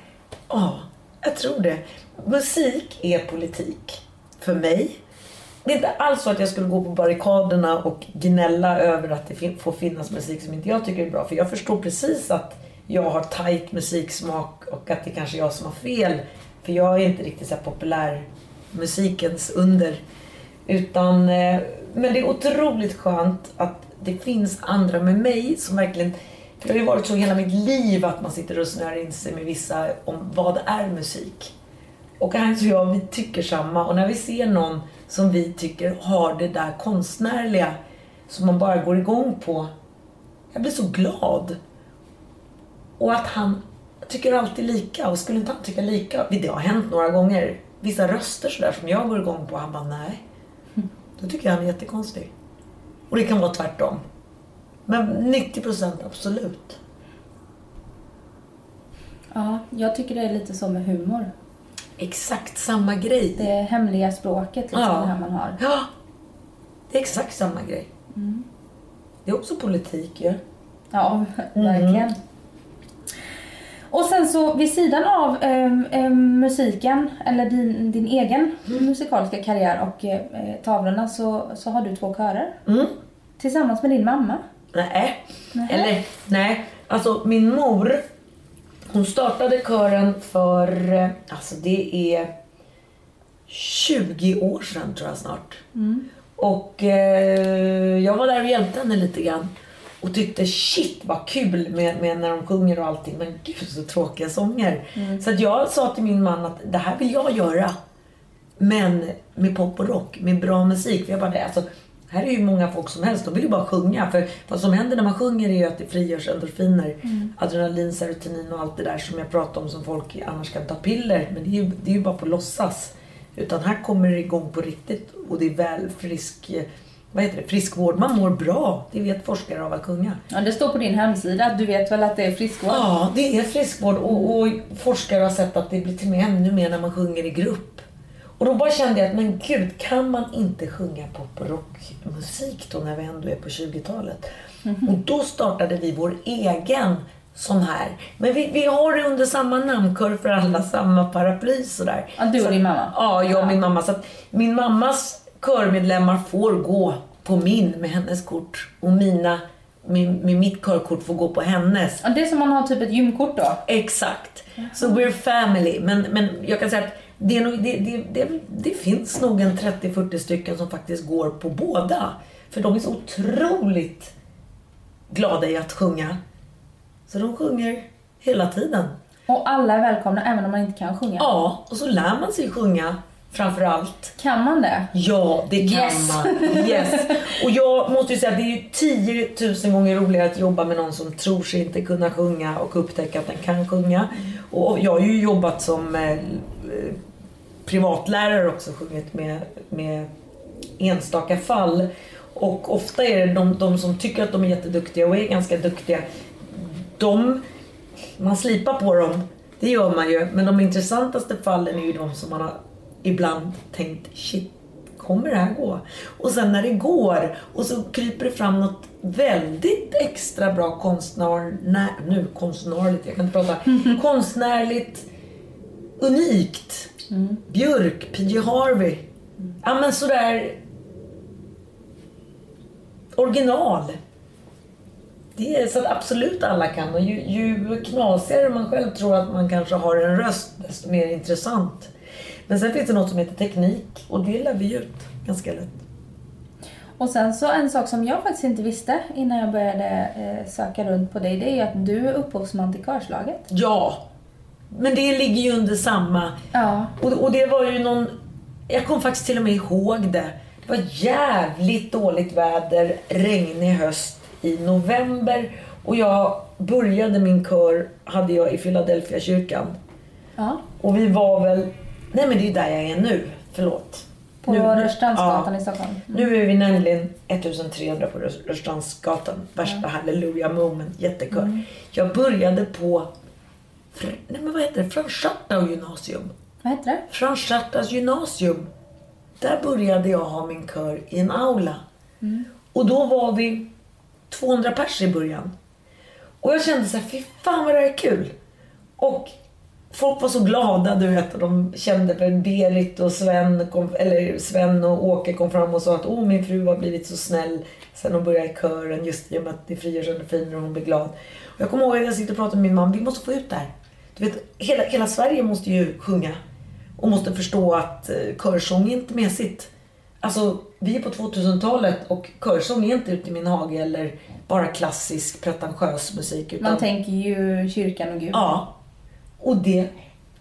Ja, jag tror det. Musik är politik. För mig. Det är inte alls så att jag skulle gå på barrikaderna och gnälla över att det får finnas musik som inte jag tycker är bra. För jag förstår precis att jag har tight musiksmak och att det kanske är jag som har fel. För jag är inte riktigt så populär musikens under. Utan, eh, men det är otroligt skönt att det finns andra med mig som verkligen för det har ju varit så hela mitt liv att man sitter och snör in sig med vissa om vad är musik. Och Hans och jag, vi tycker samma. Och när vi ser någon som vi tycker har det där konstnärliga som man bara går igång på. Jag blir så glad. Och att han tycker alltid lika. Och skulle inte han tycka lika? Det har hänt några gånger. Vissa röster sådär som jag går igång på. Han bara, nej. Då tycker jag han är jättekonstig. Och det kan vara tvärtom. Men 90 procent absolut. Ja, jag tycker det är lite så med humor. Exakt samma grej. Det hemliga språket liksom, ja. det här man har. Ja, det är exakt samma grej. Mm. Det är också politik ju. Ja. ja, verkligen. Mm. Och sen så vid sidan av äh, musiken, eller din, din egen mm. musikaliska karriär och äh, tavlorna så, så har du två körer. Mm. Tillsammans med din mamma. Nej. nej. Eller nej. Alltså min mor, hon startade kören för, alltså det är 20 år sedan tror jag snart. Mm. Och eh, jag var där och hjälpte henne lite grann. Och tyckte shit vad kul med, med när de sjunger och allting. Men gud så tråkiga sånger. Mm. Så att jag sa till min man att det här vill jag göra. Men med pop och rock, med bra musik. För jag bara, alltså, här är ju många folk som helst, de vill ju bara sjunga. För vad som händer när man sjunger är ju att det frigörs endorfiner. Mm. Adrenalin, serotonin och allt det där som jag pratar om som folk annars kan ta piller. Men det är ju, det är ju bara på låtsas. Utan här kommer det igång på riktigt och det är väl frisk vad heter det, friskvård. Man mår bra. Det vet forskare av att sjunga. Ja, det står på din hemsida. Du vet väl att det är friskvård? Ja, det är friskvård och, och forskare har sett att det blir till och med ännu mer när man sjunger i grupp. Och då bara kände jag att, men gud, kan man inte sjunga pop och rockmusik då när vi ändå är på 20-talet? Mhm. Och då startade vi vår egen sån här. Men vi, vi har det under samma namnkör för alla, samma paraply sådär. Ja, du och Så- din mamma? Ja, jag och min mamma. Så min mammas körmedlemmar får gå på min med hennes kort och mina med, med mitt körkort får gå på hennes. Ja, det är som man har typ ett gymkort då. Exakt. Så we're family. Men, men jag kan säga att det, nog, det, det, det, det finns nog en 30-40 stycken som faktiskt går på båda. För de är så otroligt glada i att sjunga. Så de sjunger hela tiden. Och alla är välkomna även om man inte kan sjunga. Ja, och så lär man sig sjunga framför allt. Kan man det? Ja, det kan Yes. man. Yes. Och jag måste ju säga att det är ju 10 000 gånger roligare att jobba med någon som tror sig inte kunna sjunga och upptäcka att den kan sjunga. Och jag har ju jobbat som eh, privatlärare också, sjungit med, med enstaka fall. Och ofta är det de, de som tycker att de är jätteduktiga och är ganska duktiga, de, man slipar på dem, det gör man ju. Men de intressantaste fallen är ju de som man har ibland tänkt, shit, kommer det här gå? Och sen när det går och så kryper det fram något väldigt extra bra konstnär, nä, nu konstnärligt, jag kan inte prata, konstnärligt unikt. Björk, PJ Harvey. Ja men sådär original. Det är så att absolut alla kan och ju, ju knasigare man själv tror att man kanske har en röst desto mer intressant. Men sen finns det något som heter teknik och det lär vi ut ganska lätt. Och sen så en sak som jag faktiskt inte visste innan jag började eh, söka runt på dig, det är ju att du är upphovsman till körslaget. Ja, men det ligger ju under samma Ja. Och, och det var ju någon... Jag kom faktiskt till och med ihåg det. Det var jävligt dåligt väder, regnig höst i november. Och jag började min kör, hade jag i Philadelphia kyrkan. ja. Och vi var väl... Nej men det är där jag är nu. Förlåt. På Nu- Rörstrandsgatan ja. i Stockholm. Nu är vi nämligen 1300 på Rör- Rörstrandsgatan. Värsta halleluja moment, jättekör. Jag började på... Nej men vad heter det? Franschartau gymnasium. Vad heter det? Franschartas gymnasium. Där började jag ha min kör i en aula. Och då var vi 200 pers i början. Och jag kände så här, fy fan vad det här är kul. Och folk var så glada, du vet. De kände för Berit och Sven, kom, eller Sven och Åke kom fram och sa att åh min fru har blivit så snäll sen hon började i kören just i och med att det frigörs endorfiner och hon blir glad. Och jag kommer ihåg att jag sitter och pratar med min man, vi måste få ut det här. Du vet, hela, hela Sverige måste ju sjunga och måste förstå att eh, körsång är inte mesigt. Alltså, vi är på 2000-talet och körsång är inte ute i min hage eller bara klassisk pretentiös musik. Utan, Man tänker ju kyrkan och Gud. Ja. Och det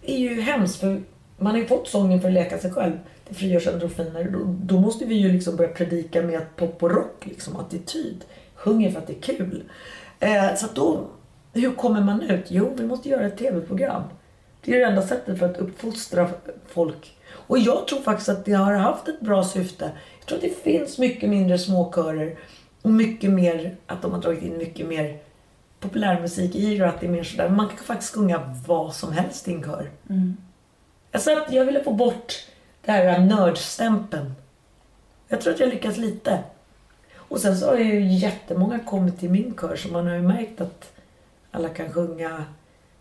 är ju hemskt för man har ju fått sången för att leka sig själv. Det frigörs endorfiner. Då, då måste vi ju liksom börja predika med pop och rock, liksom attityd. Sjunger för att det är kul. Eh, så att då, hur kommer man ut? Jo, vi måste göra ett tv-program. Det är det enda sättet för att uppfostra folk. Och jag tror faktiskt att det har haft ett bra syfte. Jag tror att det finns mycket mindre småkörer och mycket mer, att de har dragit in mycket mer populärmusik i det att det är mer sådär. Man kan faktiskt sjunga vad som helst i en kör. Sa att jag ville få bort det här nördstämpeln. Jag tror att jag lyckas lite. Och sen så har ju jättemånga kommit till min kör så man har ju märkt att alla kan sjunga.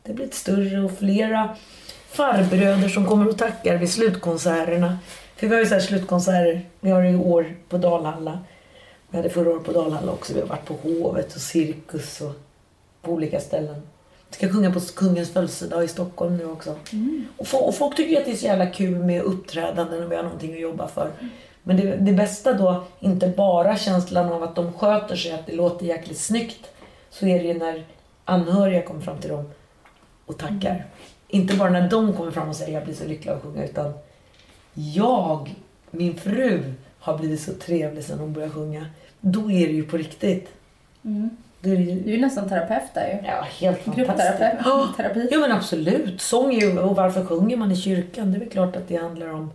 Det har blivit större och flera farbröder som kommer och tackar vid slutkonserterna. För vi har ju så här slutkonserter. Vi har i år på Dalhalla. Vi hade förra året på Dalhalla också. Vi har varit på Hovet och Cirkus och på olika ställen. Vi ska sjunga på Kungens födelsedag i Stockholm nu också. Och, fo- och folk tycker att det är så jävla kul med uppträdanden och vi har någonting att jobba för. Men det, det bästa då, inte bara känslan av att de sköter sig, att det låter jäkligt snyggt. Så är det ju när anhöriga kommer fram till dem och tackar. Inte bara när de kommer fram och säger jag blir så lycklig av att sjunga utan jag, min fru, har blivit så trevlig sen hon började sjunga. Då är det ju på riktigt. Mm. Är Du är ju nästan terapeut där ju. ja, helt fantastiskt. Terapi. Ja men absolut. Sång är ju, och varför sjunger man i kyrkan? Det är väl klart att det handlar om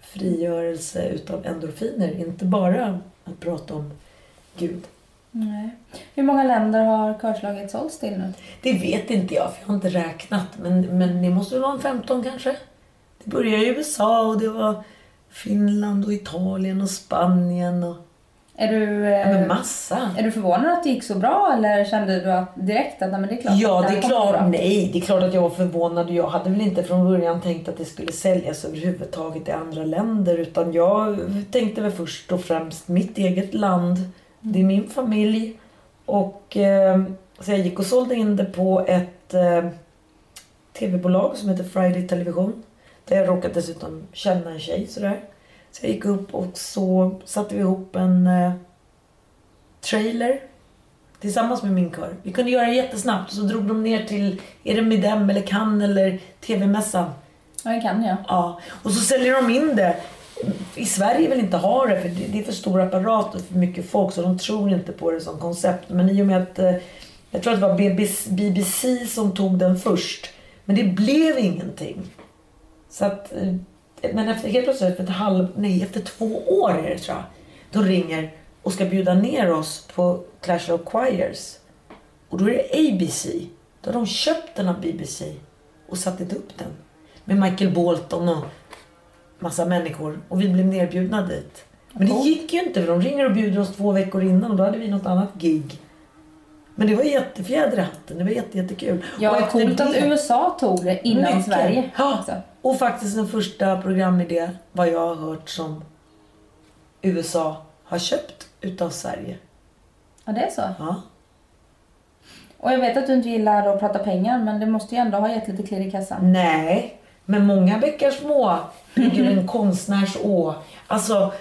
frigörelse utav endorfiner. Inte bara att prata om Gud. Nej. Hur många länder har körslaget sålts till nu? Det vet inte jag, för jag har inte räknat. Men, men det måste väl vara en 15 kanske? Det började i USA och det var Finland och Italien och Spanien och... Är du, Ja, men eh, massa. är du förvånad att det gick så bra eller kände du att direkt att nej, men det är klart Ja, det är klart. Nej, det är klart att jag var förvånad. Jag hade väl inte från början tänkt att det skulle säljas överhuvudtaget i andra länder. Utan jag tänkte väl först och främst mitt eget land. Det är min familj. Och eh, så jag gick och sålde in det på ett eh, tv-bolag som heter Friday Television. Där jag råkade dessutom känna en tjej sådär. Så jag gick upp och så satte vi ihop en eh, trailer tillsammans med min kör. Vi kunde göra det jättesnabbt och så drog de ner till, är det Midem eller Cannes eller TV-mässan. Ja, det kan jag. Ja, och så säljer de in det. I Sverige vill inte ha det för det det är för stor apparat och för mycket folk så de tror inte på det som koncept. Men i och med att, eh, jag tror att det var BBC, BBC som tog den först. Men det blev ingenting. Så att, eh, men efter, helt plötsligt efter ett halv, nej efter två år är det tror jag. Då ringer och ska bjuda ner oss på Clash of Choirs. Och då är det ABC. Då har de köpt den av BBC och satt upp den. Med Michael Bolton och massa människor. Och vi blev nerbjudna dit. Men det gick ju inte för de ringer och bjuder oss två veckor innan och då hade vi något annat gig. Men det var jättefjäder i hatten. Det var jätte, jättekul. Och Ja, coolt att USA tog det innan Mycket. Sverige. Ja. Och faktiskt den första programidé vad jag har hört som USA har köpt utav Sverige. ja, det är så. Ja. Och jag vet att du inte gillar att prata pengar men det måste ju ändå ha gett lite klirr i kassan. Nej, men många bäckar små bygger en konstnärs å. Alltså,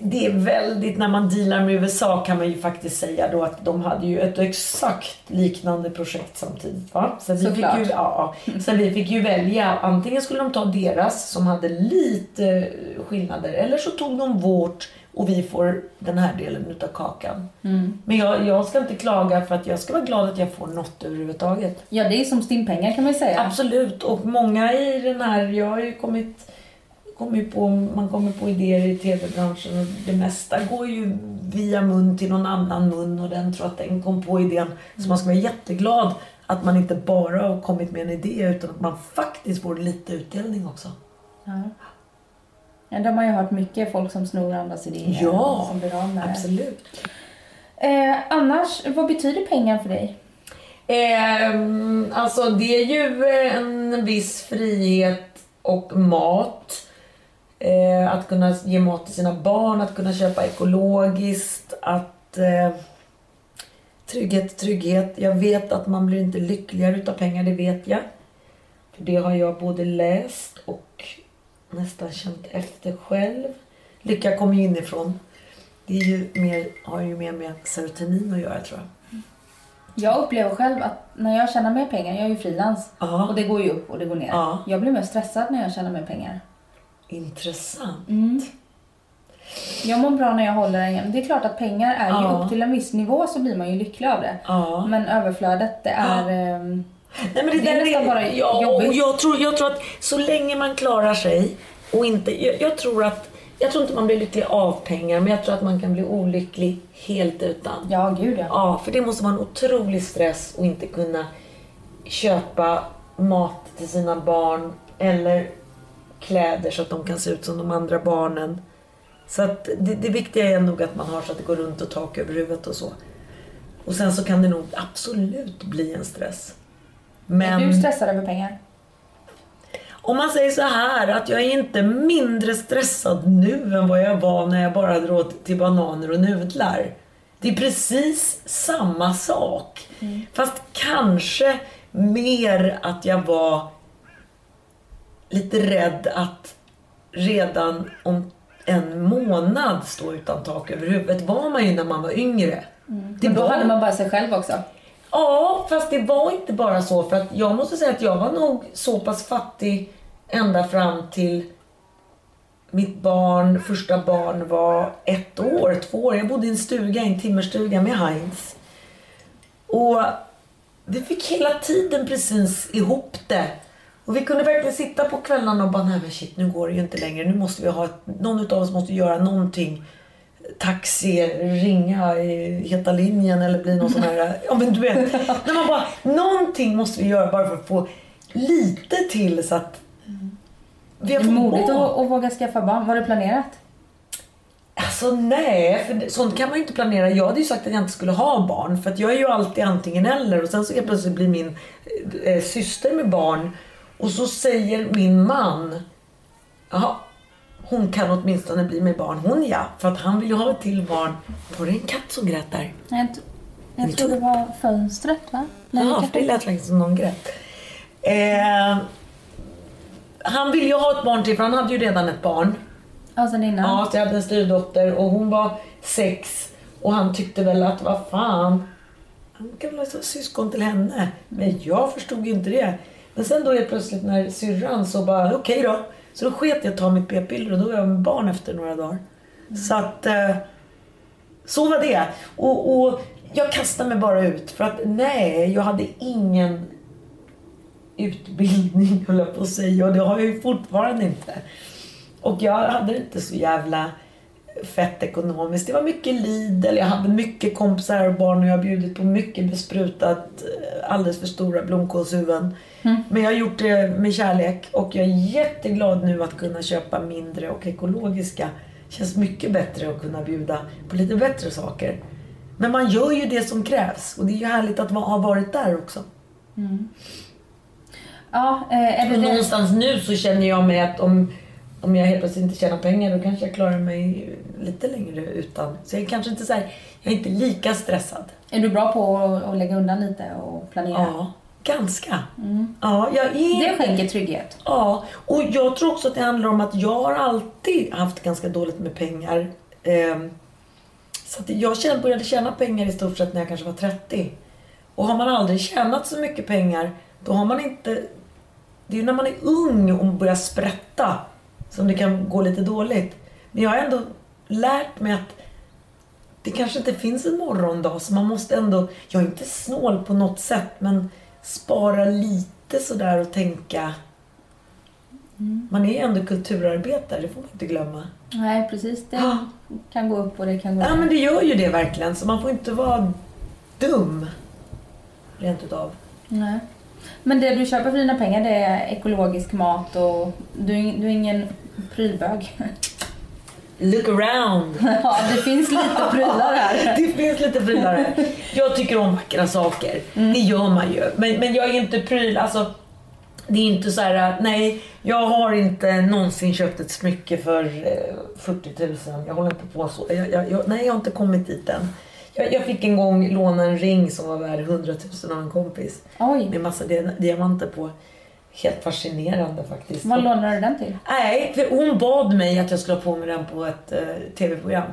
det är väldigt, när man dealar med USA kan man ju faktiskt säga då att de hade ju ett exakt liknande projekt samtidigt. Va? Så, vi fick Såklart. ju, ja, så vi fick ju välja, antingen skulle de ta deras som hade lite skillnader eller så tog de vårt och vi får den här delen utav kakan. Mm. Men jag, jag ska inte klaga för att jag ska vara glad att jag får något överhuvudtaget. Ja, det är som stimpengar kan man säga. Absolut, och många i den här, jag har ju kommit, kommit på, man kommer på idéer i tv-branschen och det mesta går ju via mun till någon annan mun och den tror att den kom på idén. Så man ska vara jätteglad att man inte bara har kommit med en idé utan att man faktiskt får lite utdelning också. Ja. Ja, de har ju hört mycket folk som snor andras idéer. Ja, som blir av med. Absolut. Eh, annars, vad betyder pengar för dig? Ehm, alltså det är ju en viss frihet och mat. Eh, att kunna ge mat till sina barn, att kunna köpa ekologiskt, att eh, trygghet, trygghet. Jag vet att man blir inte lyckligare utav pengar, det vet jag. För det har jag både läst och nästan känt efter själv. Lycka kommer ju inifrån. Det är ju mer, har ju mer med serotonin att göra tror jag. Jag upplever själv att när jag tjänar mer pengar, jag är ju frilans, och det går ju upp och det går ner. Ja. Jag blir mer stressad när jag tjänar mer pengar. Intressant. Mm. Jag mår bra när jag håller en Det är klart att pengar är ju Ja. upp till en viss nivå så blir man ju lycklig av det. Ja. Men överflödet, det är... ehm, Nej, men det, Det är nästan bara ja, jobbigt. och jag, tror, jag tror att så länge man klarar sig och inte... Jag, jag tror att... Jag tror inte man blir lycklig av pengar, men jag tror att man kan bli olycklig helt utan. Ja, gud ja. Ja, för det måste vara en otrolig stress att inte kunna köpa mat till sina barn eller kläder så att de kan se ut som de andra barnen. Så att det, det viktiga är nog att man har så att det går runt och tak över huvudet och så. Och sen så kan det nog absolut bli en stress. Men Är du stressad över pengar? om man säger så här att jag är inte mindre stressad nu än vad jag var när jag bara hade råd till bananer och nudlar. Det är precis samma sak. Fast kanske mer att jag var lite rädd att redan om en månad stå utan tak över huvudet var man ju när man var yngre. Det Men då var- hade man bara sig själv också. Ja, fast det var inte bara så. För att jag måste säga att jag var nog så pass fattig ända fram till mitt barn, första barn var ett år, två år. Jag bodde i en stuga, en timmerstuga med Heinz. Och vi fick hela tiden precis ihop det. Och vi kunde verkligen sitta på kvällarna och bara, nej men shit nu går det ju inte längre. Nu måste vi ha ett, någon av oss måste göra någonting. Taxi, ringa i Heta linjen eller bli någon sån här, ja men du vet. När man bara, någonting måste vi göra bara för att få lite till så att vi har fått modigt att, att våga skaffa barn. Var det planerat? Alltså nej, för sånt kan man ju inte planera. Jag hade ju sagt att jag inte skulle ha barn för att jag är ju alltid antingen eller och sen så helt plötsligt blir min eh, syster med barn och så säger min man Jaha, hon kan åtminstone bli med barn. Hon ja, för att han vill ju ha ett till barn. Var det en katt som grät där? Jag, tror det var fönstret va? För det lät faktiskt som någon grät. Eh, han ville ju ha ett barn till för han hade ju redan ett barn. Ja, sen innan. Ja, så jag hade en styrdotter och hon var sex och han tyckte väl att vad fan, han kan väl ha syskon till henne. Men jag förstod ju inte det. Men sen då helt plötsligt när syrran så bara okej då. Så då sket jag att ta mitt p-piller och då var jag med barn efter några dagar. Så att eh, så var det. Och, och jag kastade mig bara ut för att nej, jag hade ingen utbildning höll jag på att säga och det har jag ju fortfarande inte. Och jag hade inte så jävla fett ekonomiskt. Det var mycket Lidl, jag hade mycket kompisar och barn och jag har bjudit på mycket besprutat, eh, alldeles för stora blomkålshuvuden. Men jag har gjort det med kärlek och jag är jätteglad nu att kunna köpa mindre och ekologiska. Känns mycket bättre att kunna bjuda på lite bättre saker. Men man gör ju det som krävs och det är ju härligt att ha varit där också. Ja, eh, är det det? någonstans nu så känner jag mig att om, om jag helt plötsligt inte tjänar pengar då kanske jag klarar mig lite längre utan. Så jag är kanske inte så här, jag är inte lika stressad. Är du bra på att, lägga undan lite och planera? Ja, ganska. Ja, jag är... Det skänker trygghet. Ja, och jag tror också att det handlar om att jag har alltid haft ganska dåligt med pengar. Ehm, så att jag började tjäna pengar i stort sett när jag kanske var 30. Och har man aldrig tjänat så mycket pengar, då har man inte... Det är ju när man är ung och börjar sprätta som det kan gå lite dåligt. Men jag har ändå lärt mig att det kanske inte finns en morgondag så man måste ändå, jag är inte snål på något sätt men spara lite sådär och tänka man är ändå kulturarbetare, det får man inte glömma. Nej, precis. Det Ja. kan gå upp och det kan gå Ja ner. men det gör ju det verkligen så man får inte vara dum. Rent utav. Nej. Men det du köper för dina pengar det är ekologisk mat och du, är- du är ingen prylbög. Look around. ja, det finns lite prylar här. Det finns lite prylare. Jag tycker om vackra saker. Det gör man ju. Men, men jag är inte pryl. Alltså, det är inte så här att nej, jag har inte någonsin köpt ett smycke för eh, 40 000. Jag håller inte på så. Jag, jag, jag, nej, jag har inte kommit dit än. Jag, fick en gång låna en ring som var värd 100 000 av en kompis. Oj, Med massa dia- diamanter på. Helt fascinerande faktiskt. vad lånar du den till? Nej, för hon bad mig att jag skulle ha på mig den på ett eh, tv-program.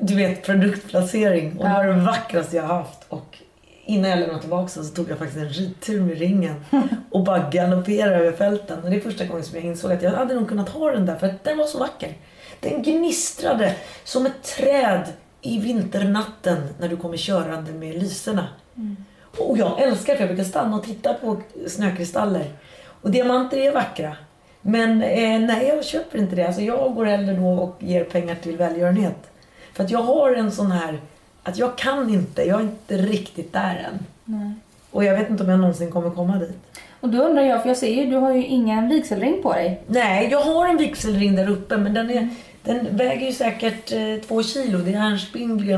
Du vet, produktplacering. Och det var det vackraste jag haft. Och innan jag lämnade tillbaka den så tog jag faktiskt en ridtur med ringen. Och bara galopperade över fälten. Och det är första gången som jag insåg att jag hade nog kunnat ha den där. För att den var så vacker. Den gnistrade som ett träd i vinternatten när du kommer körande med lyserna. Och jag älskar det för jag brukar stanna och titta på snökristaller. Och diamanter är vackra. Men eh, nej, jag köper inte det. Alltså, jag går hellre då och ger pengar till välgörenhet. För att jag har en sån här, att jag kan inte, jag är inte riktigt där än. Och jag vet inte om jag någonsin kommer komma dit. Och då undrar jag, för jag ser ju du har ju ingen vigselring på dig. Nej, jag har en vigselring där uppe men den, är, den väger ju säkert eh, två kilo. Det är Ernst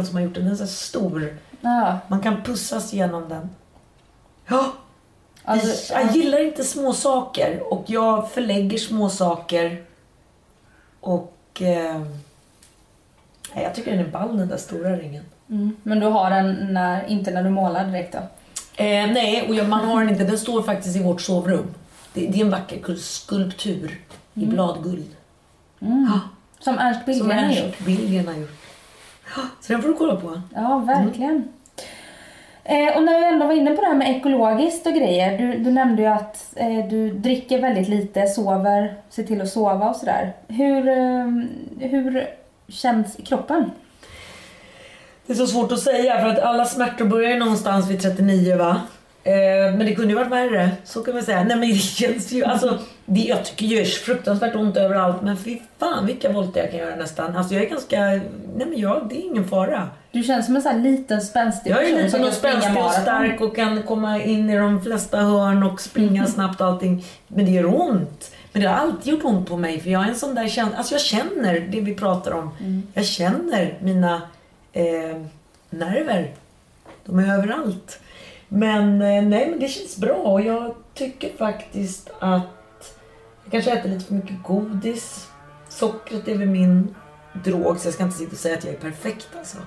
som har gjort den. Den är så stor. Ja, Man kan pussas igenom den. Ja, alltså, jag gillar inte små saker och jag förlägger små saker. Och eh, jag tycker den är ball den där stora ringen. mm. Men du har den när, inte när du målar direkt då? Eh, nej, och jag, man har den inte. Den står faktiskt i vårt sovrum. Det, det är en vacker kul- skulptur i bladguld. Ja, Som Ernst Billgren har gjort? Billgren har gjort. Så den får du kolla på. Ja, verkligen. Eh, och när vi ändå var inne på det här med ekologiskt och grejer. Du, du nämnde ju att eh, du dricker väldigt lite, sover, ser till att sova och sådär. Hur, eh, hur känns kroppen? Det är så svårt att säga för att alla smärtor börjar ju någonstans vid 39 va? Eh, men det kunde ju varit värre, så kan man säga. Nej men det känns ju, alltså, det, jag tycker ju fruktansvärt ont överallt men fy fan vilka volter jag kan göra nästan. Alltså jag är ganska, nej men jag, det är ingen fara. Du känns som en sån här liten spänstig Jag är liten och spänstig och stark och kan komma in i de flesta hörn och springa snabbt och allting. Men det gör ont. Men det har alltid gjort ont på mig för jag är en sån där känsla, alltså jag känner det vi pratar om. Jag känner mina eh, nerver. De är överallt. Men eh, nej, men det känns bra och jag tycker faktiskt att jag kanske äter lite för mycket godis. Sockret är väl min drog så jag ska inte sitta och säga att jag är perfekt alltså.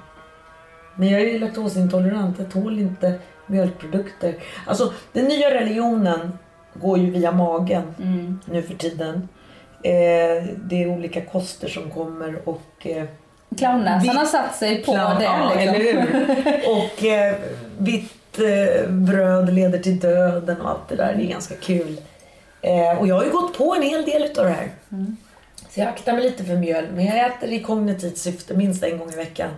Men jag är ju laktosintolerant, jag tål inte mjölkprodukter. Alltså den nya religionen går ju via magen Mm. nu för tiden. Eh, det är olika koster som kommer och eh, Clownnäsan Vi- har satt sig på Klar, det. ja, liksom. eller hur? Och eh, eh, bröd leder till döden och allt det där. Det är ganska kul. Eh, och jag har ju gått på en hel del utav det här. Så jag aktar mig lite för mjöl. Men jag äter i kognitivt syfte minst en gång i veckan.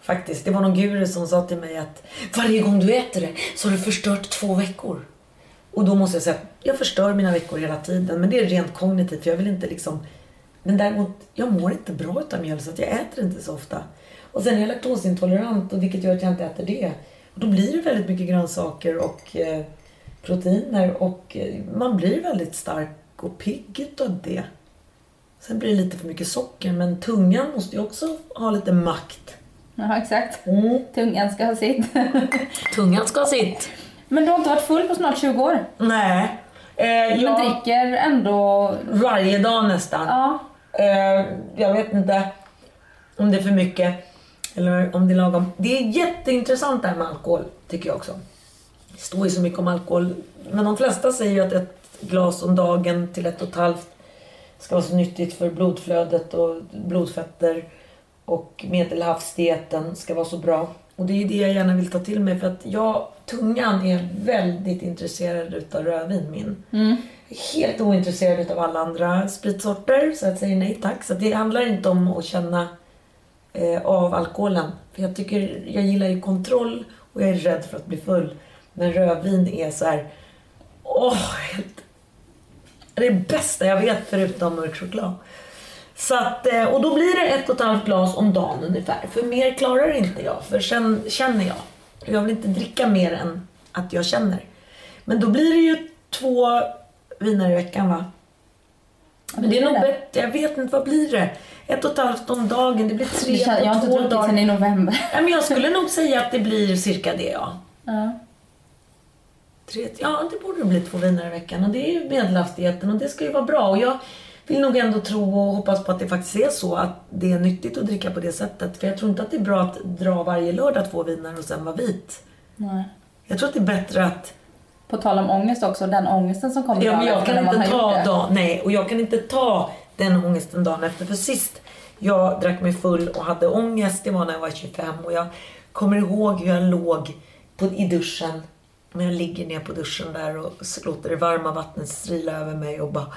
Faktiskt. Det var någon guru som sa till mig att varje gång du äter det så har du förstört två veckor. Och då måste jag säga att jag förstör mina veckor hela tiden. Men det är rent kognitivt för jag vill inte liksom... Men däremot, jag mår inte bra utav mjöl så att jag äter inte så ofta. Och sen är jag laktosintolerant och vilket gör att jag inte äter det. Då blir det väldigt mycket grönsaker och eh, proteiner och eh, man blir väldigt stark och pigg utav det. Sen blir det lite för mycket socker men tungan måste ju också ha lite makt. Ja, exakt. Mm. Tungan ska ha sitt. Tungan ska ha sitt. Men du har inte varit full på snart 20 år. Nej. Eh, Men jag, dricker ändå... varje dag nästan. Ja. Eh, jag vet inte om det är för mycket eller om det är lagom. Det är jätteintressant det här med alkohol, tycker jag också. Det står ju så mycket om alkohol. Men de flesta säger ju att ett glas om dagen till ett och ett halvt ska vara så nyttigt för blodflödet och blodfetter. Och medelhavsdieten ska vara så bra. Och det är ju det jag gärna vill ta till mig för att jag, tungan är väldigt intresserad utav rödvin min. Mm. Helt ointresserad utav alla andra spritsorter så jag säger nej tack. Så det handlar inte om att känna eh, av alkoholen. För jag tycker, jag gillar ju kontroll och jag är rädd för att bli full. Men rödvin är så här, åh, helt, det är det bästa jag vet förutom mörk choklad. Så att, eh, och då blir det ett och ett halvt glas om dagen ungefär. För mer klarar inte jag, för sen känner jag. Jag vill inte dricka mer än att jag känner. Men då blir det ju två viner i veckan va? Men det är nog bättre, jag vet inte, vad blir det? Ett och ett halvt om dagen, det blir tre Det känns, jag har inte druckit sen i november. Ja, men jag skulle nog säga att det blir cirka det ja. Ja. Tre, ja, det borde bli två viner i veckan. Och det är ju medelhavsdieten och det ska ju vara bra. Och jag vill nog ändå tro och hoppas på att det faktiskt är så att det är nyttigt att dricka på det sättet. För jag tror inte att det är bra att dra varje lördag två viner och sen vara vit. Nej. Jag tror att det är bättre att... På tal om ångest också, den ångesten som kommer Ja, men jag kan inte ta dag, nej, och jag kan inte ta den ångesten dagen efter. För sist jag drack mig full och hade ångest, det var när jag var 25 och jag kommer ihåg hur jag låg på, i duschen. Men jag ligger ner på duschen där och så låter det varma vattnet strila över mig och bara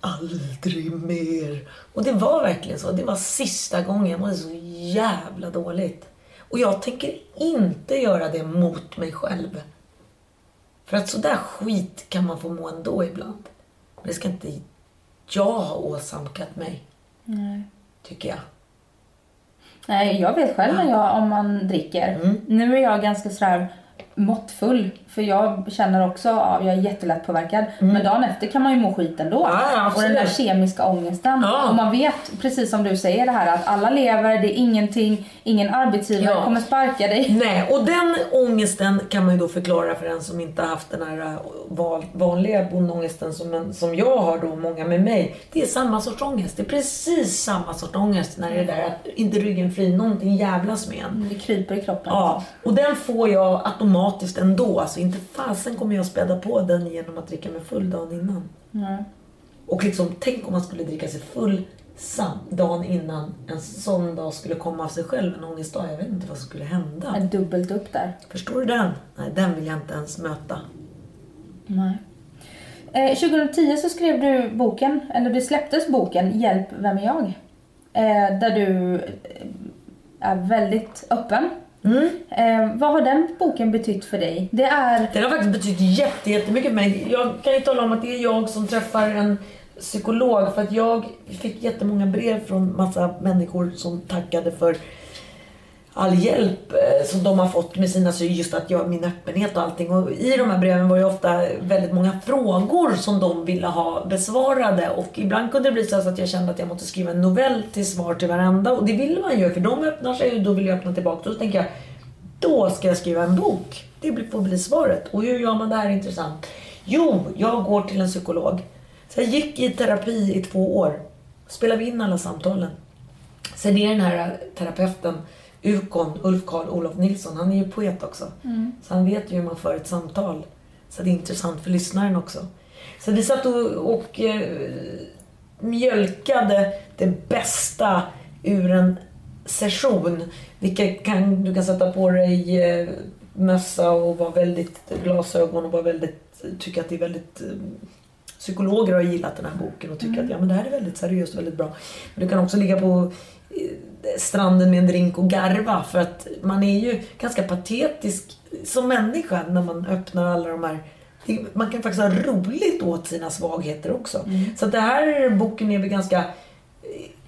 aldrig mer. Och det var verkligen så. Det var sista gången jag mådde så jävla dåligt. Och jag tänker inte göra det mot mig själv. För att sådär skit kan man få må ändå ibland. Men det ska inte jag ha åsamkat mig, Nej. tycker jag. Nej, jag vet själv när jag, om man dricker. Mm. Nu är jag ganska sådär måttfull. För jag känner också, ja, jag är jättelätt påverkad. Men dagen efter kan man ju må skit ändå. Mm. Ja, och den där kemiska ångesten. Ja. Och man vet, precis som du säger det här, att alla lever, det är ingenting, ingen arbetsgivare Ja. kommer sparka dig. Nej, och den ångesten kan man ju då förklara för en som inte har haft den här val- vanliga bondångesten som, som jag har då, många med mig. Det är samma sorts ångest. Det är precis samma sorts ångest när det är där att inte ryggen fri, någonting jävlas med en. Det kryper i kroppen. Ja, och den får jag automatiskt ändå. Alltså inte fasen kommer jag späda på den genom att dricka mig full dagen innan. Nej. Och liksom, tänk om man skulle dricka sig full sam, dagen innan en sån dag skulle komma av sig själv, en ångestdag. Jag vet inte vad som skulle hända. Är dubbelt upp där. Förstår du den? Nej, den vill jag inte ens möta. Nej. Eh, 2010 så skrev du boken, eller det släpptes boken Hjälp, vem är jag? Eh, där du eh, är väldigt öppen Mm. Eh, vad har den boken betytt för dig? Det är... Den har faktiskt betytt jätte, jättemycket för mig. Jag kan ju tala om att det är jag som träffar en psykolog för att jag fick jättemånga brev från massa människor som tackade för all hjälp eh, som de har fått med sina, så just att jag, min öppenhet och allting. Och i de här breven var det ofta väldigt många frågor som de ville ha besvarade och ibland kunde det bli så att jag kände att jag måste skriva en novell till svar till varenda och det vill man ju för de öppnar sig och då vill jag öppna tillbaka. Då tänker jag, då ska jag skriva en bok. Det får bli svaret. Och hur gör man det här intressant? Jo, jag går till en psykolog. Så jag gick i terapi i två år. Spelade in alla samtalen. Sen är den här terapeuten Ukon, Ulf Karl Olof Nilsson, han är ju poet också. Så han vet ju hur man för ett samtal. Så det är intressant för lyssnaren också. Så vi satt och, och eh, mjölkade det bästa ur en session. Vilka kan, du kan sätta på dig eh, mössa och vara väldigt glasögon och vara väldigt, tycka att det är väldigt eh, Psykologer har gillat den här boken och tycker att ja, men det här är väldigt seriöst och väldigt bra. Men du kan också ligga på eh, stranden med en drink och garva för att man är ju ganska patetisk som människa när man öppnar alla de här man kan faktiskt ha roligt åt sina svagheter också. Så att det här boken är väl ganska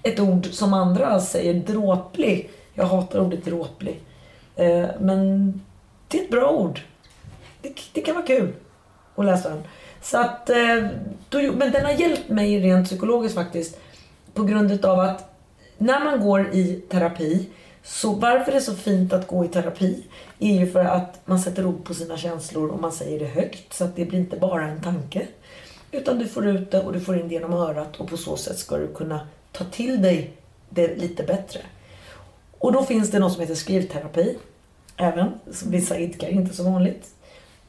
ett ord som andra säger, dråplig. Jag hatar ordet dråplig. Eh, Men det är ett bra ord. Det, det kan vara kul att läsa den. Så att, eh, då, men den har hjälpt mig rent psykologiskt faktiskt. På grund av att när man går i terapi, så varför det är så fint att gå i terapi är ju för att man sätter ord på sina känslor och man säger det högt så att det blir inte bara en tanke. Utan du får ut det och du får in det genom örat och på så sätt ska du kunna ta till dig det lite bättre. Och då finns det något som heter skrivterapi. Även, som vissa idkar, inte så vanligt.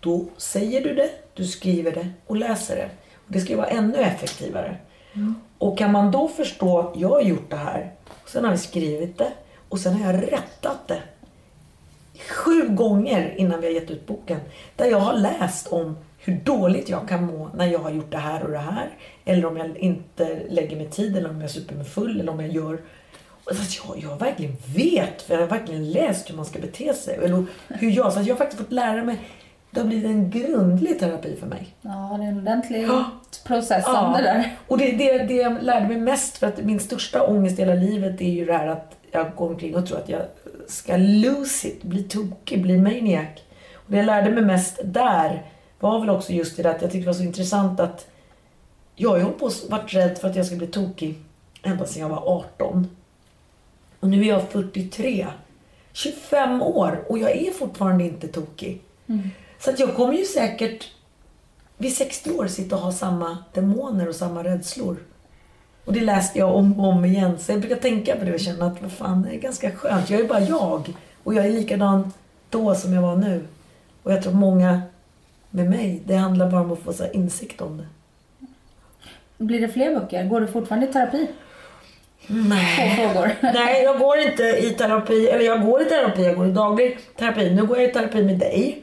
Då säger du det, du skriver det och läser det. Och det ska ju vara ännu effektivare. Och kan man då förstå, jag har gjort det här, sen har jag skrivit det och sen har jag rättat det. Sju gånger innan vi har gett ut boken. Där jag har läst om hur dåligt jag kan må när jag har gjort det här och det här. Eller om jag inte lägger mig tid, eller om jag super mig full, eller om jag gör... Att jag, jag verkligen vet, för jag har verkligen läst hur man ska bete sig. Eller hur jag, så att jag har faktiskt fått lära mig. Det har blivit en grundlig terapi för mig. Ja, det är en ordentlig Ja. processande där. Och det, det, det jag lärde mig mest, för att min största ångest i hela livet är ju det här att jag går omkring och tror att jag ska lose it, bli tokig, bli maniac. Och det jag lärde mig mest där var väl också just det där att jag tyckte det var så intressant att jag har ju hållit på och varit rädd för att jag ska bli tokig ända sedan jag var 18. Och nu är jag 43. 25 år och jag är fortfarande inte tokig. Så att jag kommer ju säkert vid 60 år sitta och ha samma demoner och samma rädslor. Och det läste jag om och om igen. Så jag brukar tänka på det och känna att vad fan, det är ganska skönt. Jag är bara jag. Och jag är likadan då som jag var nu. Och jag tror många med mig, det handlar bara om att få så insikt om det. Blir det fler böcker? Går du fortfarande i terapi? Nej. frågor. Nej, jag går inte i terapi. Eller jag går i terapi, jag går i daglig terapi. Nu går jag i terapi med dig.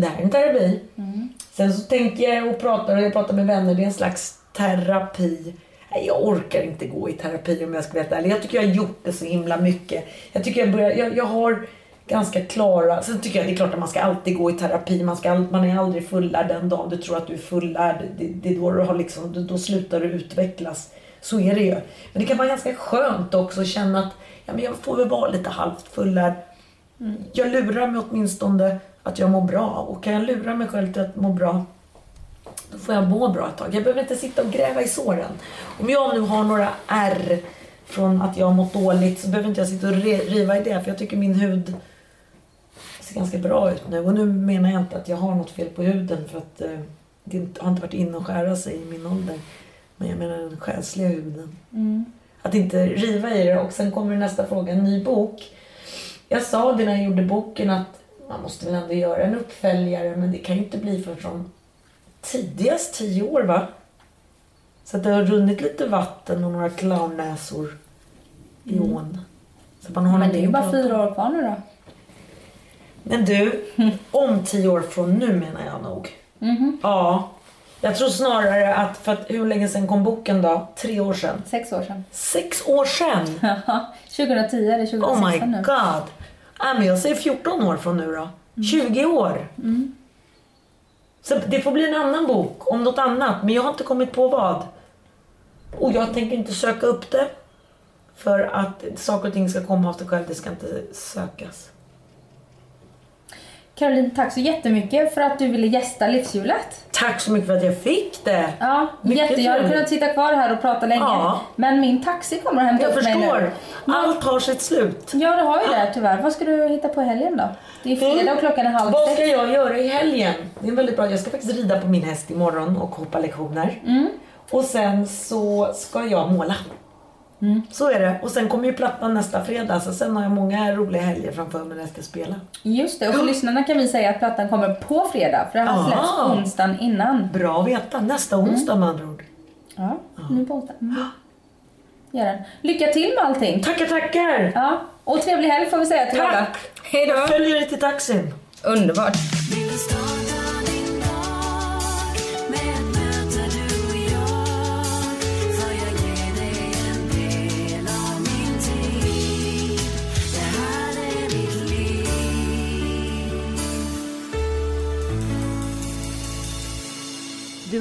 Det här är en terapi. Sen så tänker jag och pratar och jag pratar med vänner. Det är en slags terapi. Nej, jag orkar inte gå i terapi om jag ska helt ärlig. Jag tycker jag har gjort det så himla mycket. Jag tycker jag börjar, jag, jag har ganska klara, sen tycker jag det är klart att man ska alltid gå i terapi. Man, ska, man är aldrig fullärd den dagen du tror att du är fullärd. Det, det är då du har liksom, då, slutar du utvecklas. Så är det ju. Men det kan vara ganska skönt också att känna att ja, men jag får väl vara lite halvt fullärd. Jag lurar mig åtminstone att jag mår bra. Och kan jag lura mig själv till att må bra då får jag må bra ett tag. Jag behöver inte sitta och gräva i såren. Om jag nu har några ärr från att jag har mått dåligt så behöver inte jag sitta och riva i det. För jag tycker min hud ser ganska bra ut nu. Och nu menar jag inte att jag har något fel på huden för att eh, det har inte varit inne och skära sig i min ålder. Men jag menar den själsliga huden. Att inte riva i det. Och sen kommer nästa fråga, en ny bok. Jag sa det när jag gjorde boken att man måste väl ändå göra en uppföljare men det kan ju inte bli förrän från tidigast tio år va? Så att det har runnit lite vatten och några clownnäsor i ån. Så man har Men det är ju bara fyra år kvar nu då. Men du, om tio år från nu menar jag nog. Mhm. Ja. Jag tror snarare att, för att hur länge sedan kom boken då? Tre år sedan? Sex år sedan. Sex år sedan? 2010 eller 2016 Oh my nu. god. Ja, men jag säger 14 år från nu då. 20 år. Så det får bli en annan bok om något annat, men jag har inte kommit på vad. Och jag tänker inte söka upp det. För att saker och ting ska komma av sig själv, det ska inte sökas. Caroline, tack så jättemycket för att du ville gästa Livshjulet. Tack så mycket för att jag fick det. Ja, Mycket jätte. Jag hade kunnat sitta kvar här och prata länge. Ja. Men min taxi kommer att hämta Jag upp mig nu. förstår. Allt har sitt slut. Ja, det har ju det tyvärr. Vad ska du hitta på helgen då? Det är fredag och klockan är halv Vad ska sex. jag göra i helgen? Det är väldigt bra. Jag ska faktiskt rida på min häst imorgon och hoppa lektioner. Mm. Och sen så ska jag måla. Mm. Så är det. Och sen kommer ju plattan nästa fredag. Så sen har jag många roliga helger framför mig när jag ska spela. Just det, och för lyssnarna kan vi säga att plattan kommer på fredag. För det här släpps onsdagen innan. Bra att veta. Nästa onsdag med andra ord. Ja, nu på onsdag. Mm. Gör den. Lycka till med allting. Tackar, tackar! Ja, och trevlig helg får vi säga till alla. Tack! Hej Jag då. följer dig till taxin. Underbart.